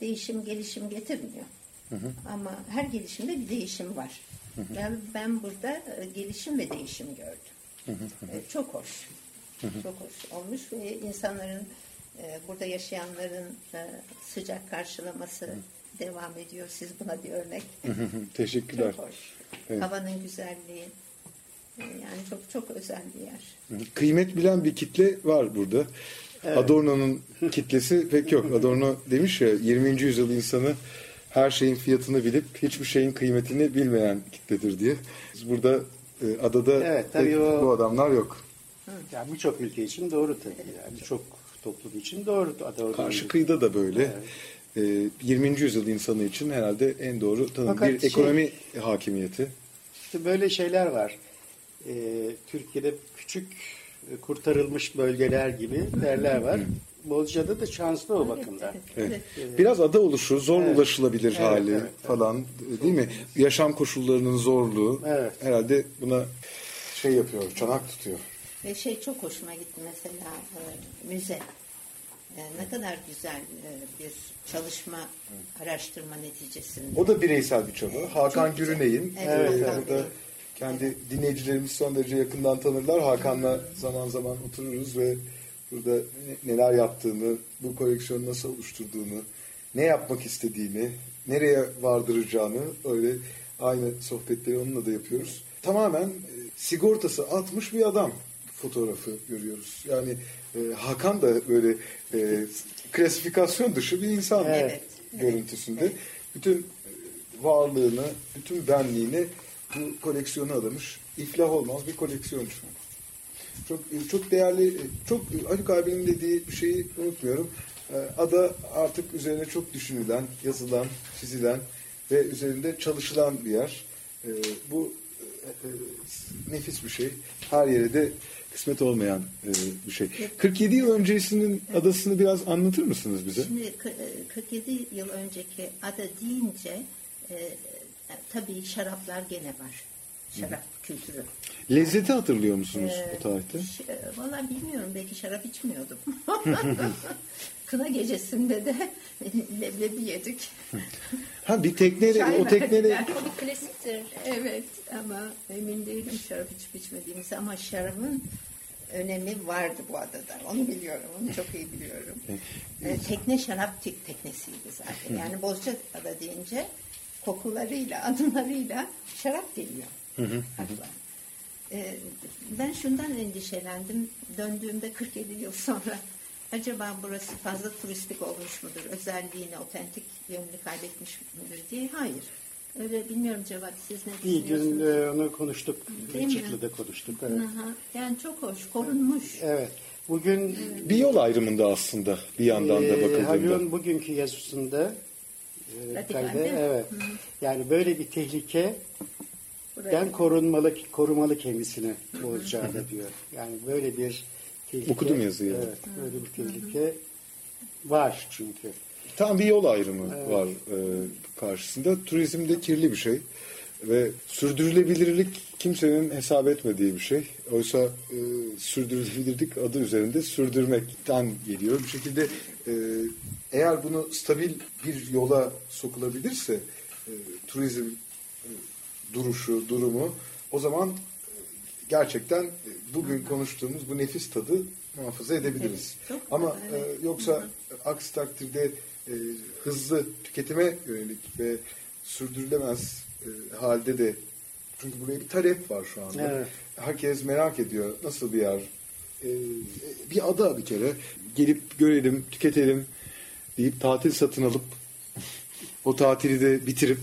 değişim gelişim getirmiyor. Ama her gelişimde bir değişim var. Ben, ben burada e, gelişim ve değişim gördüm. E, çok hoş. Çok hoş olmuş ve insanların burada yaşayanların sıcak karşılaması devam ediyor. Siz buna bir örnek. Teşekkürler. Çok hoş. Evet. Havanın güzelliği. E, Yani çok çok özel bir yer. Kıymet bilen bir kitle var burada. Adorno'nun kitlesi pek yok. Adorno demiş ya 20. yüzyıl insanı her şeyin fiyatını bilip hiçbir şeyin kıymetini bilmeyen kitledir diye. Biz burada e, adada Evet, tabii o- bu adamlar yok. Yani birçok ülke için doğru tabii. Yani birçok toplum için doğru. Doğru. Karşı kıyıda da böyle. E, 20. yüzyıl insanı için herhalde en doğru tanım. Fakat bir şey- ekonomi hakimiyeti. İşte böyle şeyler var. Ee, Türkiye'de küçük e, kurtarılmış bölgeler gibi yerler var. Bozcaada da şanslı o bakımdan. Evet. Biraz ada oluşu, zor Evet. ulaşılabilir Evet, hali evet, evet. falan değil mi? Yaşam koşullarının zorluğu Evet. herhalde buna şey yapıyor, çanak tutuyor. Ve şey çok hoşuma gitti mesela e, müze. E, ne kadar güzel e, bir çalışma, araştırma neticesinde. O da bireysel bir çaba. Hakan Çok güzel. Gürüney'in Evet, e, Hakan burada kendi dinleyicilerimiz son derece yakından tanırlar. Hakan'la zaman zaman otururuz ve burada ne- neler yaptığını, bu koleksiyonu nasıl oluşturduğunu, ne yapmak istediğini, nereye vardıracağını öyle aynı sohbetleri onunla da yapıyoruz. Tamamen sigortası atmış bir adam fotoğrafı görüyoruz. Yani e, Hakan da böyle e, klasifikasyon dışı bir insan Evet. görüntüsünde. Bütün e, varlığını, bütün benliğini bu koleksiyona adamış. İflah olmaz bir koleksiyoncu. Çok çok değerli, çok Haluk abinin dediği bir şeyi unutmuyorum. E, Ada artık üzerine çok düşünülen, yazılan, çizilen ve üzerinde çalışılan bir yer. E, Bu e, nefis bir şey. Her yere de kısmet olmayan e, bir şey. 47 yıl öncesinin adasını biraz anlatır mısınız bize? Şimdi kı- e, 47 yıl önceki ada deyince e, tabii şaraplar gene var. Şarap kültürü. Lezzeti hatırlıyor musunuz Ee, o tarihte? E, Valla bilmiyorum belki şarap içmiyordum. Kına gecesinde de leblebi yedik. Ha bir tekneyle Çay o tekneyle verdiler. klasiktir. Evet ama emin değilim şarap içip içmediğimiz ama şarabın önemi vardı bu adada. Onu biliyorum. Onu çok iyi biliyorum. Ee, tekne şarap tek teknesiydi zaten. Yani Bozcaada deyince kokularıyla, adımlarıyla şarap geliyor. Ee, ben şundan endişelendim. Döndüğümde 47 yıl sonra acaba burası fazla turistik olmuş mudur? Özelliğini, otentik yönünü kaybetmiş midir diye. Hayır. Öyle bilmiyorum Cevat siz ne İyi düşünüyorsunuz? gün e, onu konuştuk. Çıklı'da konuştuk. Evet. Aha, Yani çok hoş, korunmuş. evet. Bugün bir yol ayrımında aslında bir yandan da Ee, bakıldığında. Haluk'un bugünkü yazısında e, evet. Yani böyle bir tehlike ben korunmalı korumalı kendisini Bozcaada diyor. Yani böyle bir tehlike. Okudum yazıyı. Evet, böyle bir tehlike var çünkü. Tam bir yol ayrımı var e, karşısında. Turizm de kirli bir şey ve sürdürülebilirlik kimsenin hesap etmediği bir şey. Oysa e, sürdürülebilirlik adı üzerinde sürdürmekten geliyor. Bir şekilde e, eğer bunu stabil bir yola sokulabilirse e, turizm e, duruşu, durumu o zaman e, gerçekten bugün konuştuğumuz bu nefis tadı muhafaza edebiliriz. Evet, çok Ama evet. e, yoksa aksi takdirde e, hızlı tüketime yönelik ve sürdürülemez e, halde de çünkü buraya bir talep var şu anda. Evet. Herkes merak ediyor nasıl bir yer. E, bir ada bir kere. Gelip görelim, tüketelim deyip tatil satın alıp o tatili de bitirip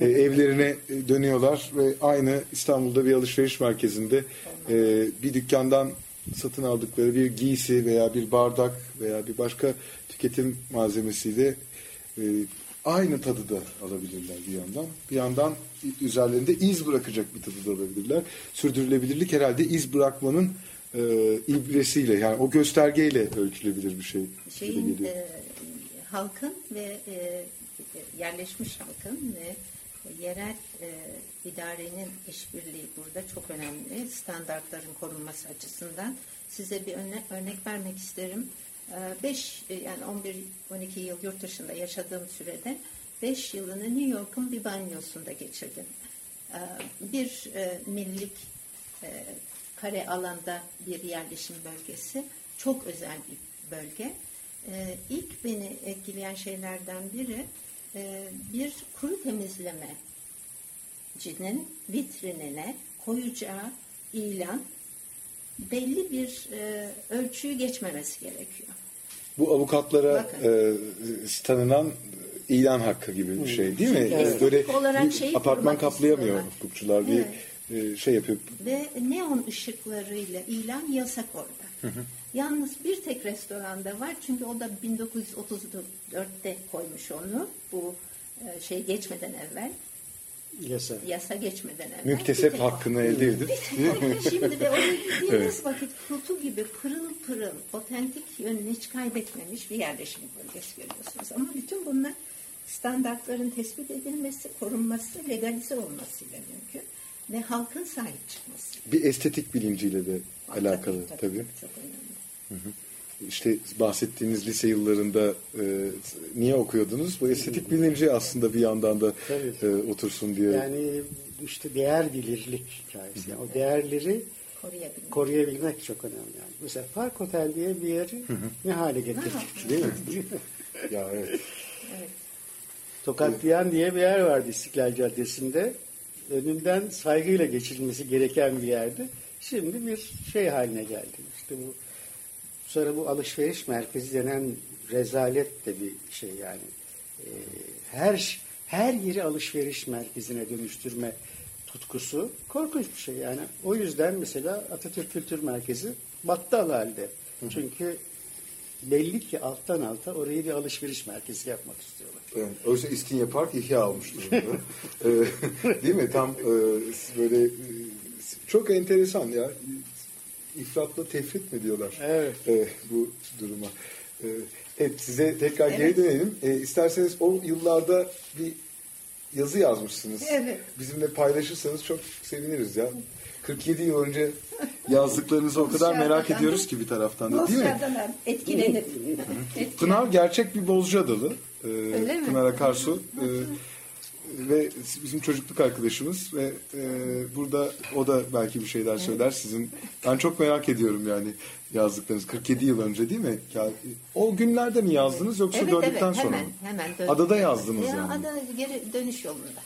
e, evlerine dönüyorlar ve aynı İstanbul'da bir alışveriş merkezinde e, bir dükkandan satın aldıkları bir giysi veya bir bardak veya bir başka tüketim malzemesiyle e, aynı tadı da alabilirler bir yandan. Bir yandan üzerlerinde iz bırakacak bir tadı da alabilirler. Sürdürülebilirlik herhalde iz bırakmanın e, ibresiyle yani o göstergeyle ölçülebilir bir şey. Şeyin e, halkın ve e, yerleşmiş halkın ve yerel e, idarenin işbirliği burada çok önemli. Standartların korunması açısından size bir örne- örnek vermek isterim. 5 yani 11-12 yıl yurt dışında yaşadığım sürede 5 yılını New York'un bir banyosunda geçirdim. E, bir e, millik e, kare alanda bir yerleşim bölgesi. Çok özel bir bölge. E, ilk beni etkileyen şeylerden biri e, bir kuru temizleme cinin vitrinine koyacağı ilan belli bir e, ölçüyü geçmemesi gerekiyor. Bu avukatlara Bakın. e, tanınan ilan hakkı gibi bir şey değil mi? Evet. Böyle olarak şeyi apartman kaplayamıyor istiyorlar. hukukçular bir e, şey yapıyor. Ve neon ışıklarıyla ilan yasak orada. Yalnız bir tek restoranda var çünkü o da 1934'te koymuş onu bu e, şey geçmeden evvel Yasa. yasa geçmeden evvel. Müktesep Bir hakkını elde edip. Şimdi de oraya gittiğiniz Evet. vakit kutu gibi pırıl pırıl, otentik yönünü hiç kaybetmemiş bir yerleşim bölgesi görüyorsunuz. Ama bütün bunlar standartların tespit edilmesi, korunması, legalize olmasıyla mümkün. Ve halkın sahip çıkması. Bir estetik bilinciyle de alakalı Tabii, tabii. Çok önemli. İşte bahsettiğiniz lise yıllarında e, niye okuyordunuz? Bu estetik bilinci aslında bir yandan da Tabii. e, otursun diye. Yani işte değer bilirlik hikayesi. Yani o değerleri Koruyabilmek. koruyabilmek çok önemli. Yani. Mesela Park Otel diye bir yeri ne hale getirdik. Değil mi? ya evet. Tokatlayan diye bir yer vardı İstiklal Caddesi'nde. Önünden saygıyla geçilmesi gereken bir yerdi. Şimdi bir şey haline geldi. İşte bu sonra bu alışveriş merkezi denen rezalet de bir şey yani. Ee, her her yeri alışveriş merkezine dönüştürme tutkusu korkunç bir şey yani. O yüzden mesela Atatürk Kültür Merkezi battal halde. Çünkü belli ki alttan alta orayı bir alışveriş merkezi yapmak istiyorlar. Evet, oysa İstinye Park ihya olmuş durumda. Ee, Değil mi? Tam e, böyle e, çok enteresan ya. İfratla tefrit mi diyorlar? Evet. e, bu duruma. E, evet size tekrar geri Evet. dönelim. E, isterseniz o yıllarda bir yazı yazmışsınız. Evet. Bizimle paylaşırsanız çok seviniriz ya. 47 yıl önce yazdıklarınızı o kadar merak ediyoruz ki bir taraftan da değil mi? Etkilenip. Pınar gerçek bir Bozcaadalı. Ee, Öyle mi? Pınar Akarsu. Ee, ve bizim çocukluk arkadaşımız ve e, burada o da belki bir şeyler söyler sizin. Ben çok merak ediyorum yani yazdıklarınız 47 yıl önce değil mi? O günlerde mi yazdınız yoksa Evet döndükten evet sonra hemen mı? hemen döndüm. Adada yazdınız ya, yani. Ada geri dönüş yolunda.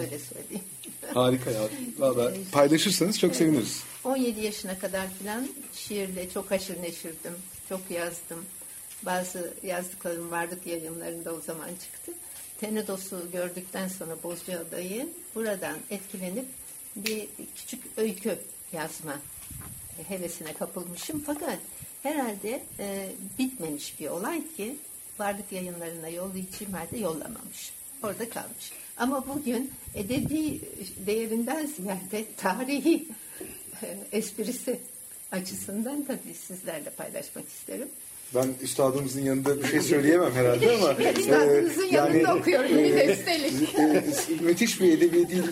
Öyle söyleyeyim. Harika ya. Valla paylaşırsanız çok seviniriz. 17 yaşına kadar filan şiirle çok haşır neşirdim. Çok yazdım. Bazı yazdıklarım varlık yayınlarında o zaman çıktı. Tenedos'u gördükten sonra Bozcaada'yı buradan etkilenip bir küçük öykü yazma hevesine kapılmışım. Fakat herhalde e, bitmemiş bir olay ki varlık yayınlarına yollayacağım halde yollamamış. Orada kalmış. Ama bugün edebi değerinden ziyade tarihi e, esprisi açısından tabii sizlerle paylaşmak isterim. Ben üstadımızın yanında bir şey söyleyemem herhalde ama Üstadınızın e, yanında okuyorum bir de üstelik. e, müthiş bir edebi dil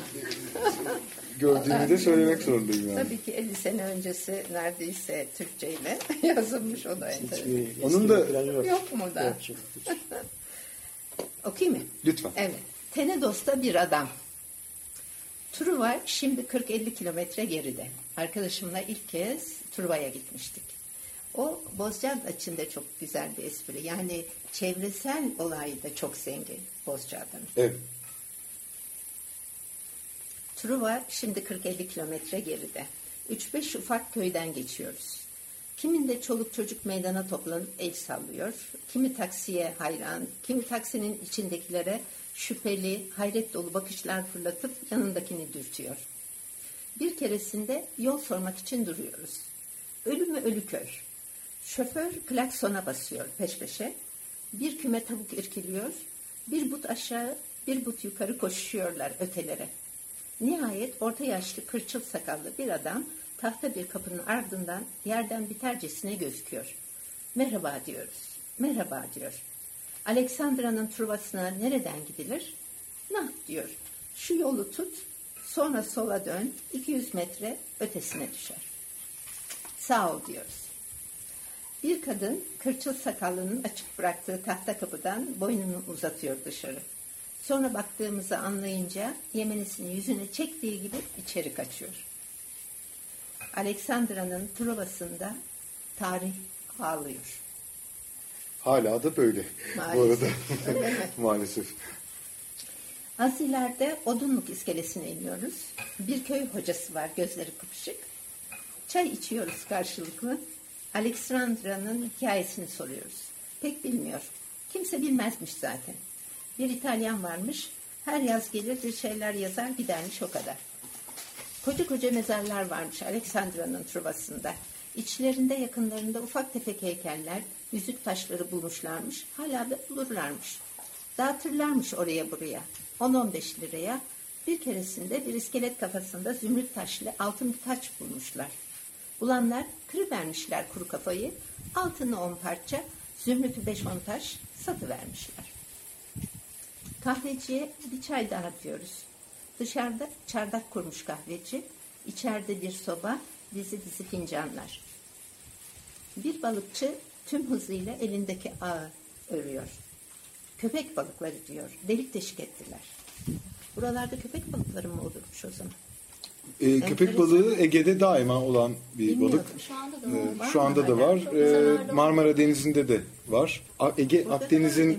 gördüğümü de söylemek zorundayım yani. Tabii ki 50 sene öncesi neredeyse Türkçe ile yazılmış o da. Hiçbir Onun da- yok. Yok mu da? Yok, yok, hiç. Okuyayım mı? Lütfen. Evet. Tenedos'ta bir adam. Truva şimdi 40-50 kilometre geride. Arkadaşımla ilk kez Truva'ya gitmiştik. O Bozcaada içinde çok güzel bir espri. Yani çevresel olayı da çok zengin Bozcaada'nın. Evet. Truva şimdi 40-50 kilometre geride. 3-5 ufak köyden geçiyoruz. Kiminde çoluk çocuk meydana toplanıp el sallıyor. Kimi taksiye hayran, kimi taksinin içindekilere şüpheli, hayret dolu bakışlar fırlatıp yanındakini dürtüyor. Bir keresinde yol sormak için duruyoruz. Ölü mü ölü köy. Şoför klaksona basıyor peş peşe. Bir küme tavuk irkiliyor. Bir but aşağı, bir but yukarı koşuyorlar ötelere. Nihayet orta yaşlı kırçıl sakallı bir adam tahta bir kapının ardından yerden bitercesine gözüküyor. Merhaba diyoruz. Merhaba diyor. Aleksandra'nın Truvası'na nereden gidilir? Nah diyor. Şu yolu tut, sonra sola dön, 200 metre ötesine düşer. Sağ ol diyoruz. Bir kadın kırçıl sakallının açık bıraktığı tahta kapıdan boynunu uzatıyor dışarı. Sonra baktığımızı anlayınca yemenisini yüzüne çektiği gibi içeri kaçıyor. Aleksandra'nın Truvası'nda tarih ağlıyor. Hala da böyle. Bu Maalesef. arada. Öyle mi? Maalesef. Az ileride Odunluk iskelesine iniyoruz. Bir köy hocası var, gözleri kıpışık. Çay içiyoruz karşılıklı. Alexandra'nın hikayesini soruyoruz. Pek bilmiyor. Kimse bilmezmiş zaten. Bir İtalyan varmış. Her yaz gelir bir şeyler yazar gidermiş o kadar. Koca koca mezarlar varmış Alexandra'nın Truvası'nda. İçlerinde yakınlarında ufak tefek heykeller, yüzük taşları bulmuşlarmış. Hala da bulurlarmış. Dağıtırlarmış oraya buraya. 10-15 liraya. Bir keresinde bir iskelet kafasında zümrüt taşlı altın bir taç bulmuşlar. Bulanlar kırıvermişler kuru kafayı. Altını 10 parça, zümrütü 5-10 taş satıvermişler. Kahveciye bir çay daha diyoruz. Dışarıda çardak kurmuş kahveci. İçeride bir soba, dizi dizi fincanlar. Bir balıkçı tüm hızıyla elindeki ağı örüyor. Köpek balıkları diyor. Delik deşik ettiler. Buralarda köpek balıkları mı olurmuş o zaman? Ee, köpek balığı Ege'de daima olan bir Bilmiyordum. balık. Şu anda da Ee, var şu anda da uzaklarda Marmara Denizi'nde de var. A- Ege Burada da Akdeniz'in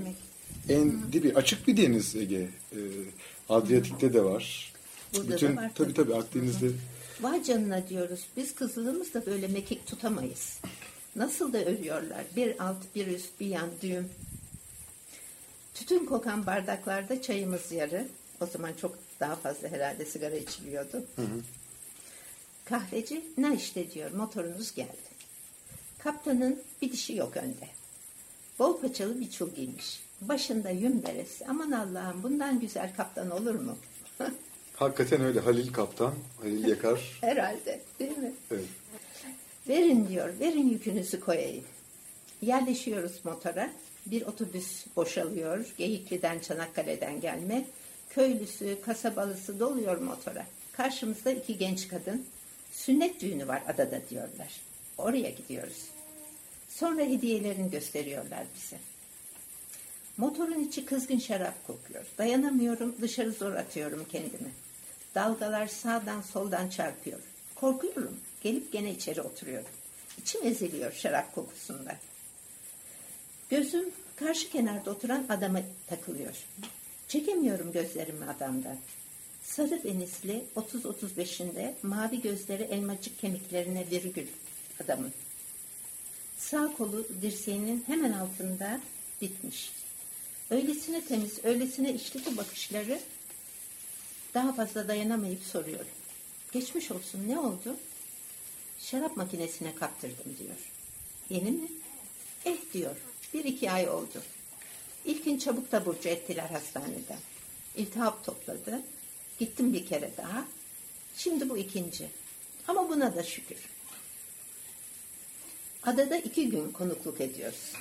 en dibi açık bir deniz Ege. Ee, Adriyatik'te de var. Burada da Bütün var tabii tabii. Akdeniz'de Vay canına diyoruz. Biz kızılığımızda böyle mekik tutamayız. Nasıl da örüyorlar. Bir alt, bir üst, bir yan düğüm. Tütün kokan bardaklarda çayımız yarı. O zaman çok daha fazla herhalde sigara içiliyordu. Kahveci ne işte diyor motorunuz geldi. Kaptanın bir dişi yok önde. Bol paçalı bir çul giymiş. Başında yün beresi. Aman Allah'ım bundan güzel kaptan olur mu? Hakikaten öyle. Halil Kaptan, Halil Yakar. Herhalde değil mi? Evet. Verin diyor, verin yükünüzü koyayım. Yerleşiyoruz motora. Bir otobüs boşalıyor. Geyikli'den, Çanakkale'den gelme. Köylüsü, kasabalısı doluyor motora. Karşımızda iki genç kadın. Sünnet düğünü var adada diyorlar. Oraya gidiyoruz. Sonra hediyelerini gösteriyorlar bize. Motorun içi kızgın şarap kokuyor. Dayanamıyorum, dışarı zor atıyorum kendimi. Dalgalar sağdan soldan çarpıyor. Korkuyorum. Gelip gene içeri oturuyorum. İçim eziliyor şarap kokusundan. Gözüm karşı kenarda oturan adama takılıyor. Çekemiyorum gözlerimi adamdan. Sarı denizli 30-35'inde mavi gözleri elmacık kemiklerine virgül adamın. Sağ kolu dirseğinin hemen altında bitmiş. Öylesine temiz, öylesine içli ki bakışları daha fazla dayanamayıp soruyorum. Geçmiş olsun ne oldu? Şarap makinesine kaptırdım diyor. Yeni mi? Eh diyor. Bir iki ay oldu. İlkin çabuk taburcu ettiler hastaneden. İltihap topladı. Gittim bir kere daha. Şimdi bu ikinci. Ama buna da şükür. Adada iki gün konukluk ediyoruz.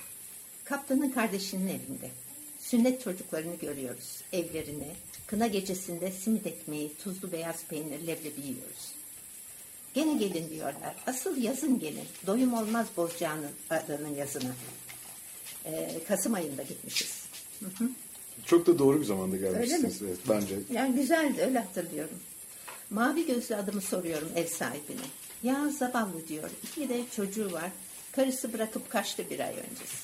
Kaptanın kardeşinin evinde. Sünnet çocuklarını görüyoruz. Evlerini. Kına gecesinde simit ekmeği, tuzlu beyaz peynir, leblebi yiyoruz. Gene gelin diyorlar. Asıl yazın gelin. Doyum olmaz Bozcaada'nın adanın yazına. Ee, Kasım ayında gitmişiz. Hı hı. Çok da doğru bir zamanda gelmişsiniz. Evet, bence. Yani güzeldi öyle hatırlıyorum. Mavi gözlü adamı soruyorum ev sahibine. Ya zavallı diyor. İki de çocuğu var. Karısı bırakıp kaçtı bir ay öncesi.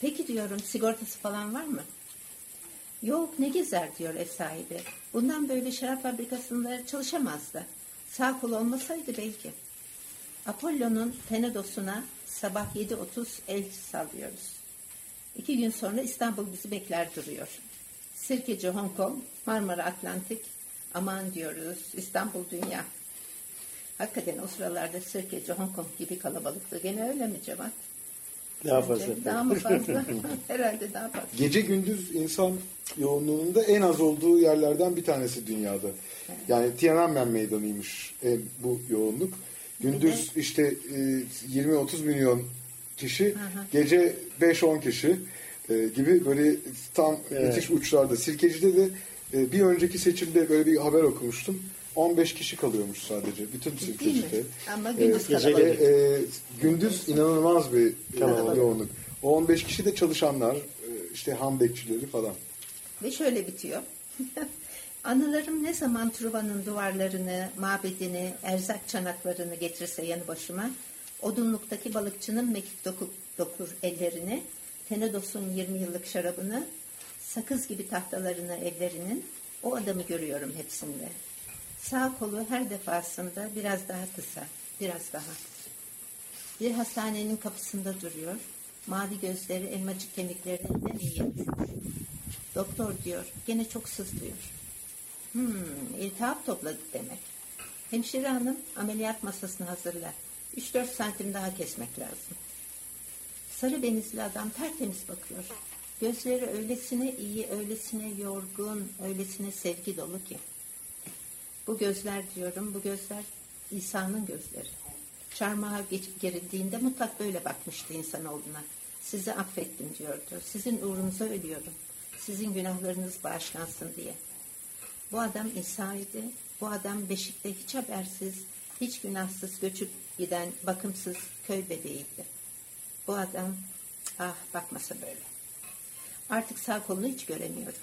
Peki diyorum sigortası falan var mı? Yok ne gezer diyor ev sahibi. Bundan böyle şarap fabrikasında çalışamazdı. Sağ kol olmasaydı belki. Apollo'nun Tenedos'una sabah 7.30 el sallıyoruz. İki gün sonra İstanbul bizi bekler duruyor. Sirkeci Hong Kong, Marmara Atlantik. Aman diyoruz İstanbul dünya. Hakikaten o sıralarda Sirkeci Hong Kong gibi kalabalıktı. Gene öyle mi Cevat? Daha Bence fazla. Daha mı fazla? Herhalde daha fazla. Gece gündüz insan yoğunluğunun da en az olduğu yerlerden bir tanesi dünyada. Yani Tiananmen meydanıymış e, bu yoğunluk. Gündüz işte e, 20-30 milyon kişi, gece 5-10 kişi e, gibi böyle tam Evet. müthiş uçlarda. Sirkeci'de de e, bir önceki seçimde böyle bir haber okumuştum. 15 kişi kalıyormuş sadece. Bütün? Sirkeci'de. Ama E, gündüz gece kalabalık. ve, e, gündüz inanılmaz bir Kalabalık. yoğunluk. O 15 kişi de çalışanlar, e, işte ham bekçileri falan. Ve şöyle bitiyor. Anılarım ne zaman Truva'nın duvarlarını, mabedini, erzak çanaklarını getirse yanı başıma, odunluktaki balıkçının mekik doku, dokur ellerini, Tenedos'un 20 yıllık şarabını, sakız gibi tahtalarını evlerinin, o adamı görüyorum hepsinde. Sağ kolu her defasında biraz daha kısa, biraz daha. Bir hastanenin kapısında duruyor, mavi gözleri elmacık kemiklerinden iyi. Doktor diyor, gene çok sızlıyor. Hmm, iltihap topladık demek. Hemşire hanım ameliyat masasını hazırla. 3-4 santim daha kesmek lazım. Sarı benizli adam tertemiz bakıyor. Gözleri öylesine iyi, öylesine yorgun, öylesine sevgi dolu ki. Bu gözler diyorum, bu gözler İsa'nın gözleri. Çarmıha gerildiğinde mutlak böyle bakmıştı insanoğluna. Sizi affettim diyordu. Sizin uğrunuza ölüyorum. Sizin günahlarınız bağışlansın diye. Bu adam İsa'ydı. Bu adam Beşik'te hiç habersiz, hiç günahsız göçüp giden bakımsız köy bebeğiydi. Bu adam ah bakmasa böyle. Artık sağ kolunu hiç göremiyorum.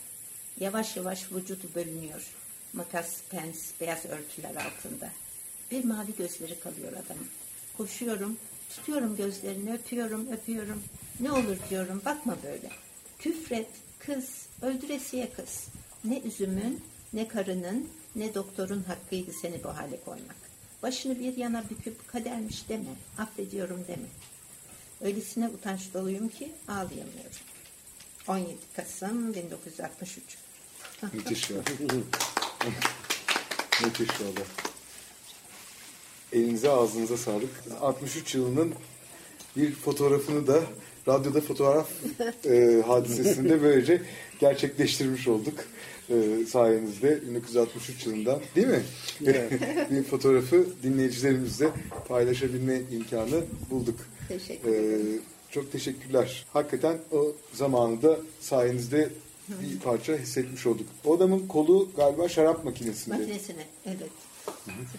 Yavaş yavaş vücudu bölünüyor. Makas, pens, beyaz örtüler altında. Bir mavi gözleri kalıyor adamın. Koşuyorum, tutuyorum gözlerini, öpüyorum, öpüyorum. Ne olur diyorum, bakma böyle. Küfret, kız, öldüresiye kız. Ne üzümün, ne karının, ne doktorun hakkıydı seni bu hale koymak. Başını bir yana büküp kadermiş deme, affediyorum deme. Öylesine utanç doluyum ki ağlayamıyorum. 17 Kasım 1963. Müthiş ya. Müthiş valla. Elinize ağzınıza sağlık. 63 yılının bir fotoğrafını da radyoda fotoğraf e, hadisesini de böylece gerçekleştirmiş olduk e, sayenizde 1963 yılında değil mi? bir fotoğrafı dinleyicilerimizle paylaşabilme imkanı bulduk. Teşekkür E, ederim. çok teşekkürler. Hakikaten o zamanı da sayenizde bir parça hissetmiş olduk. O adamın kolu galiba şarap makinesinde. Makinesine, evet.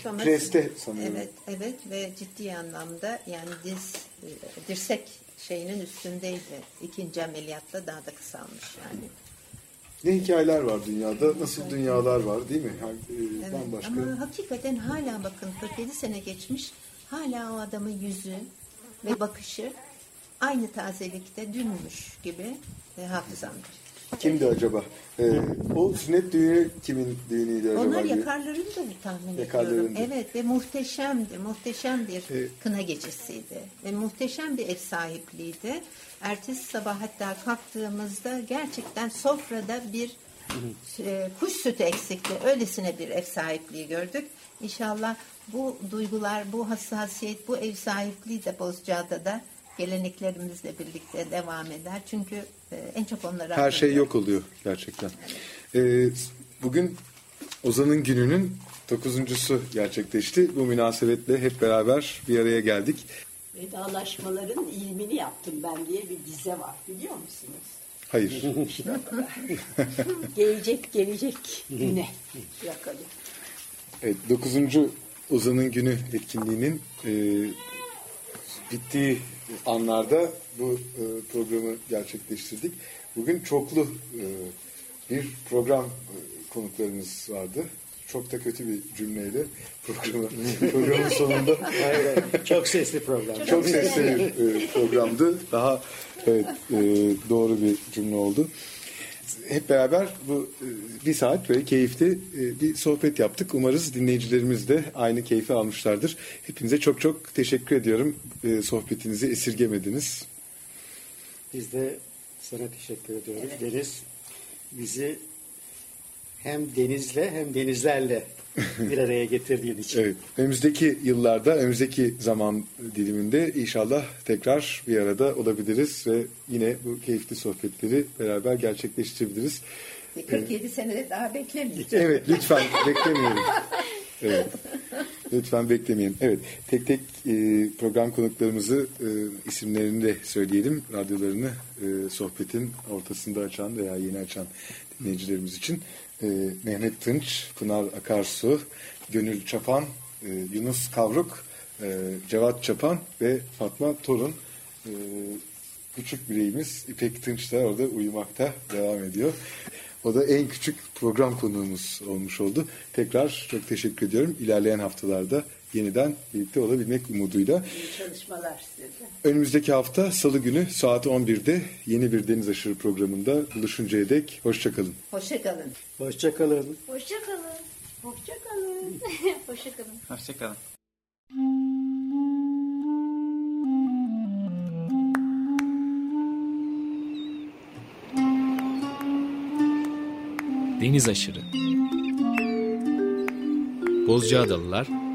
Ama- Preste sanıyorum. Evet, evet ve ciddi anlamda yani diz, e, dirsek şeyinin üstündeydi. İkinci ameliyatla daha da kısalmış yani. Ne hikayeler var dünyada, nasıl dünyalar var değil mi? Yani, e, Evet, bambaşka. Ama hakikaten hala bakın 47 sene geçmiş hala o adamın yüzü ve bakışı aynı tazelikte dünmüş gibi e, hafızamdır. Kimdi acaba? E, o sünnet düğünü kimin düğünüydü acaba? Onlar yakarların da tahmin Yakarlarındı. ediyorum. Evet ve muhteşemdi. Muhteşem bir Evet. kına gecesiydi. Ve muhteşem bir ev sahipliğiydi. Ertesi sabah hatta kalktığımızda gerçekten sofrada bir e, kuş sütü eksikti. Öylesine bir ev sahipliği gördük. İnşallah bu duygular, bu hassasiyet, bu ev sahipliği de Bozcaada'da geleneklerimizle birlikte devam eder. Çünkü en çok onları Her şey yok oluyor gerçekten. E, bugün Ozan'ın gününün dokuzuncusu gerçekleşti. Bu münasebetle hep beraber bir araya geldik. Vedalaşmaların ilmini yaptım ben diye bir dize var biliyor musunuz? Hayır. gelecek gelecek güne yakalım. Evet, 9. Ozan'ın Günü etkinliğinin e, bittiği anlarda bu e, programı gerçekleştirdik. Bugün çoklu e, bir program e, konuklarımız vardı. Çok da kötü bir cümleyle programı, programın sonunda Çok sesli program. çok sesli bir e, programdı. Daha evet, e, doğru bir cümle oldu. Hep beraber bu e, bir saat böyle keyifli e, bir sohbet yaptık. Umarız dinleyicilerimiz de aynı keyfi almışlardır. Hepinize çok çok teşekkür ediyorum. E, sohbetinizi esirgemediniz. Biz de sana teşekkür ediyoruz. Deniz bizi hem denizle hem denizlerle bir araya getirdiğin için. Evet. Önümüzdeki yıllarda, önümüzdeki zaman diliminde inşallah tekrar bir arada olabiliriz ve yine bu keyifli sohbetleri beraber gerçekleştirebiliriz. Ve 47 senede daha beklemeyeceğim. Evet lütfen beklemeyelim. Evet. Lütfen beklemeyin. Evet tek tek e, program konuklarımızı e, isimlerini de söyleyelim. Radyolarını e, sohbetin ortasında açan veya yeni açan dinleyicilerimiz için. E, Mehmet Tınç, Pınar Akarsu, Gönül Çapan, e, Yunus Kavruk, e, Cevat Çapan ve Fatma Torun. E, küçük bireyimiz İpek Tınç da orada uyumakta devam ediyor. O da en küçük program konuğumuz olmuş oldu. Tekrar çok teşekkür ediyorum. İlerleyen haftalarda yeniden birlikte olabilmek umuduyla. İyi çalışmalar size. Önümüzdeki hafta Salı günü saat 11'de yeni bir Deniz Aşırı programında buluşuncaya dek hoşçakalın. Hoşçakalın. Hoşçakalın. Hoşçakalın. Hoşçakalın. Hoşçakalın. Hoşçakalın. Deniz aşırı. Bozcaadalılar,